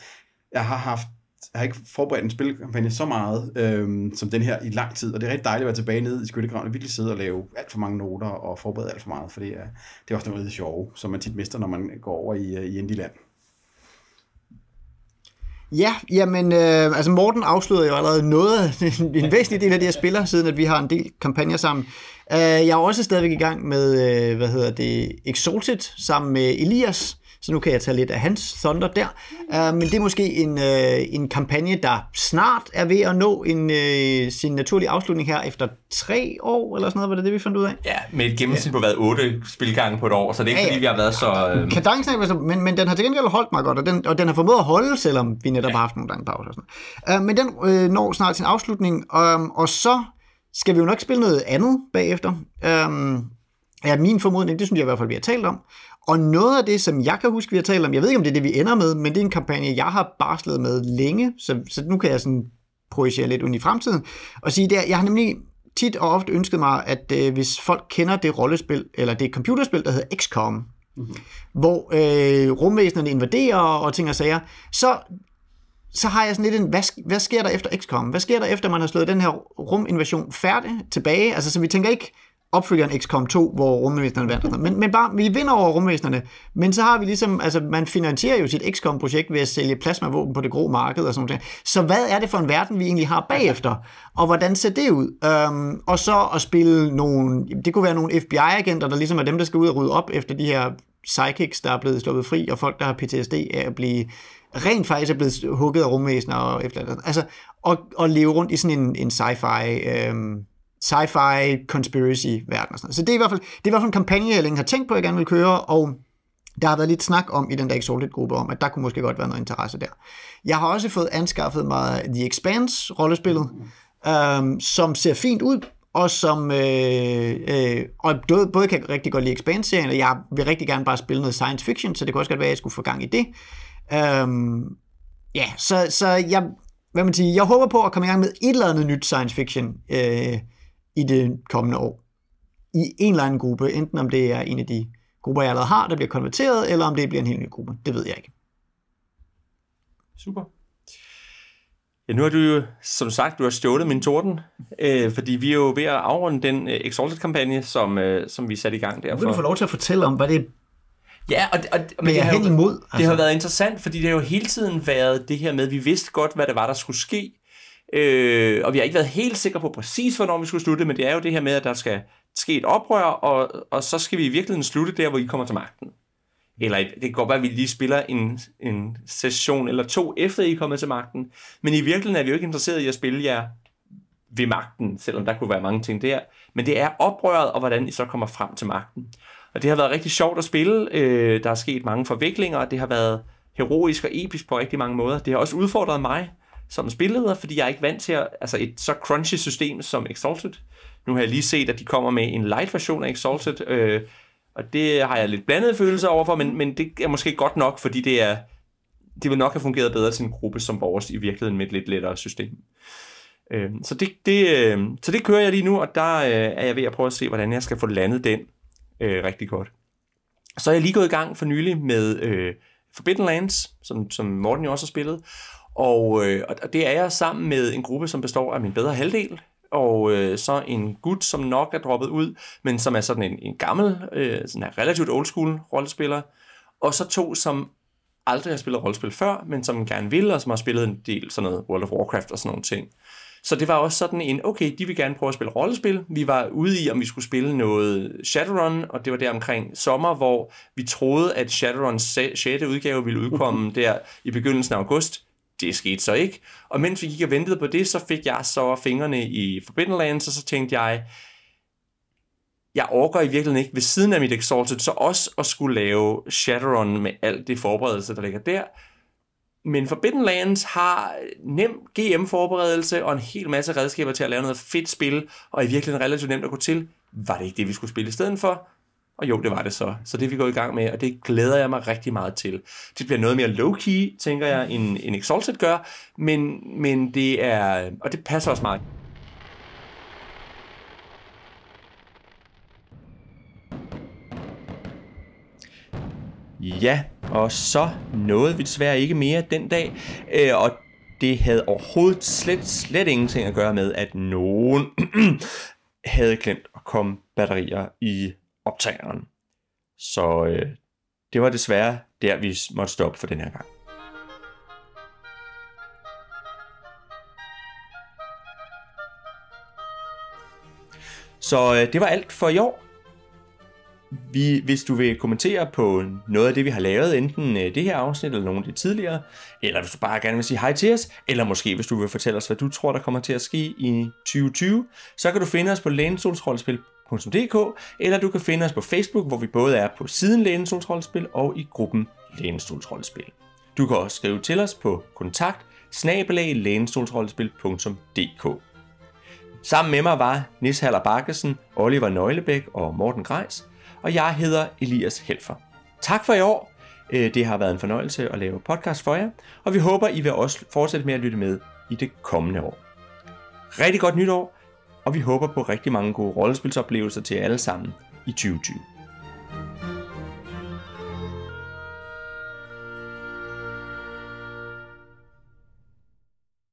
jeg har haft jeg har ikke forberedt en spilkampagne så meget øhm, som den her i lang tid, og det er rigtig dejligt at være tilbage nede i skyttegraven og virkelig sidde og lave alt for mange noter og forberede alt for meget, for det er, det er også noget af det sjove, som man tit mister, når man går over i, øh, i Indieland. Ja, jamen, øh, altså Morten afslører jo allerede noget, en, <laughs> en væsentlig del af det, jeg spiller, siden at vi har en del kampagner sammen. Uh, jeg er også stadigvæk i gang med, uh, hvad hedder det, Exalted, sammen med Elias, så nu kan jeg tage lidt af hans thunder der. Uh, men det er måske en, uh, en kampagne, der snart er ved at nå en, uh, sin naturlige afslutning her efter tre år, eller sådan noget, var det det, vi fandt ud af? Ja, med et gennemsnit på været otte spilgange på et år, så det er ikke ja, fordi, vi har været så... Uh... Kadencen er, men, men den har til gengæld holdt mig godt, og den, og den har formået at holde, selvom vi netop ja. har haft nogle lange pauser. Og sådan. Uh, men den uh, når snart sin afslutning, um, og så skal vi jo nok spille noget andet bagefter. Um, ja, min formodning, det synes jeg i hvert fald, vi har talt om. Og noget af det, som jeg kan huske, vi har talt om, jeg ved ikke, om det er det, vi ender med, men det er en kampagne, jeg har barslet med længe, så, så nu kan jeg sådan projicere lidt ud i fremtiden, og sige, der, jeg har nemlig tit og ofte ønsket mig, at øh, hvis folk kender det rollespil, eller det computerspil, der hedder XCOM, mm-hmm. hvor øh, rumvæsenerne invaderer og ting og sager, så så har jeg sådan lidt en, hvad, hvad sker der efter XCOM? Hvad sker der efter, man har slået den her ruminvasion færdig tilbage? Altså, så vi tænker ikke opfølgeren XCOM 2, hvor rumvæsenerne vandt. Men, men bare, vi vinder over rumvæsenerne, men så har vi ligesom, altså man finansierer jo sit XCOM-projekt ved at sælge plasmavåben på det grå marked og sådan noget. Så hvad er det for en verden, vi egentlig har bagefter? Og hvordan ser det ud? Um, og så at spille nogle, det kunne være nogle FBI-agenter, der ligesom er dem, der skal ud og rydde op efter de her psychics, der er blevet sluppet fri, og folk, der har PTSD af at blive rent faktisk er blevet hugget af rumvæsener og efter Altså, og, og leve rundt i sådan en, en sci-fi, øhm, sci-fi conspiracy verden og sådan noget. Så det er i hvert fald, det er i hvert fald en kampagne, jeg længe har tænkt på, at jeg gerne vil køre, og der har været lidt snak om i den der Exalted-gruppe om, at der kunne måske godt være noget interesse der. Jeg har også fået anskaffet mig The Expanse-rollespillet, øhm, som ser fint ud, og som øh, øh, og både, både kan jeg rigtig godt lide Expanse-serien, og jeg vil rigtig gerne bare spille noget science fiction, så det kunne også godt være, at jeg skulle få gang i det. Øhm, ja, så, så jeg, hvad man siger, jeg håber på at komme i gang med et eller andet nyt science fiction øh, i det kommende år. I en eller anden gruppe, enten om det er en af de grupper, jeg allerede har, der bliver konverteret, eller om det bliver en helt ny gruppe. Det ved jeg ikke. Super. Ja, nu har du jo, som sagt, du har stjålet min torden, øh, fordi vi er jo ved at afrunde den øh, Exalted-kampagne, som, øh, som vi satte i gang derfor. Vil du få lov til at fortælle om, hvad det Ja, og, og, men det, har imod, altså. det har altså. været interessant, fordi det har jo hele tiden været det her med, at vi vidste godt, hvad det var, der skulle ske. Øh, og vi har ikke været helt sikre på præcis, hvornår vi skulle slutte, men det er jo det her med, at der skal ske et oprør, og, og så skal vi i virkeligheden slutte der, hvor I kommer til magten. Eller det kan godt være, at vi lige spiller en, en session eller to, efter I er kommet til magten. Men i virkeligheden er vi jo ikke interesseret i at spille jer ved magten, selvom der kunne være mange ting der. Men det er oprøret, og hvordan I så kommer frem til magten. Og det har været rigtig sjovt at spille. Øh, der er sket mange forviklinger, og det har været heroisk og episk på rigtig mange måder. Det har også udfordret mig som spilleder, fordi jeg er ikke vant til at, altså et så crunchy system som Exalted. Nu har jeg lige set, at de kommer med en light version af Exalted, øh, og det har jeg lidt blandede følelser overfor, men, men det er måske godt nok, fordi det er det vil nok have fungeret bedre til en gruppe som vores i virkeligheden med et lidt lettere system. Øh, så, det, det, øh, så det kører jeg lige nu, og der øh, er jeg ved at prøve at se, hvordan jeg skal få landet den øh, rigtig godt. Så er jeg lige gået i gang for nylig med øh, Forbidden Lands, som, som Morten jo også har spillet. Og, øh, og det er jeg sammen med en gruppe, som består af min bedre halvdel, og øh, så en gut, som nok er droppet ud, men som er sådan en, en gammel, øh, sådan en relativt old school rollespiller, og så to, som aldrig har spillet rollespil før, men som gerne vil, og som har spillet en del sådan noget World of Warcraft og sådan nogle ting. Så det var også sådan en, okay, de vil gerne prøve at spille rollespil. Vi var ude i, om vi skulle spille noget Shadowrun, og det var der omkring sommer, hvor vi troede, at Shadowruns 6. udgave ville udkomme <laughs> der i begyndelsen af august. Det skete så ikke. Og mens vi gik og ventede på det, så fik jeg så fingrene i Forbidden Lands, og så tænkte jeg, jeg overgår i virkeligheden ikke ved siden af mit Exalted, så også at skulle lave Shadowrun med alt det forberedelse, der ligger der. Men Forbidden Lands har nem GM-forberedelse og en hel masse redskaber til at lave noget fedt spil, og i virkeligheden relativt nemt at gå til. Var det ikke det, vi skulle spille i stedet for? Og jo, det var det så. Så det vi går i gang med, og det glæder jeg mig rigtig meget til. Det bliver noget mere low-key, tænker jeg, end, end Exalted gør, men, men det er, og det passer også meget. Ja, og så nåede vi desværre ikke mere den dag, øh, og det havde overhovedet slet, slet ingenting at gøre med, at nogen <clears throat> havde glemt at komme batterier i optageren. Så øh, det var desværre der, vi måtte stoppe for den her gang. Så øh, det var alt for i år. Vi, hvis du vil kommentere på noget af det, vi har lavet, enten øh, det her afsnit eller nogle af de tidligere, eller hvis du bare gerne vil sige hej til os, eller måske hvis du vil fortælle os, hvad du tror, der kommer til at ske i 2020, så kan du finde os på lænestolsrollespil.dk, eller du kan finde os på Facebook, hvor vi både er på siden Lænestolsrollespil og i gruppen Lænestolsrollespil. Du kan også skrive til os på kontakt Sammen med mig var Nis Haller Bakkesen, Oliver Nøglebæk og Morten Grejs og jeg hedder Elias Helfer. Tak for i år. Øh, det har været en fornøjelse at lave podcast for jer, og vi håber, I vil også fortsætte med at lytte med i det kommende år. Rigtig godt nytår og vi håber på rigtig mange gode rollespilsoplevelser til jer alle sammen i 2020.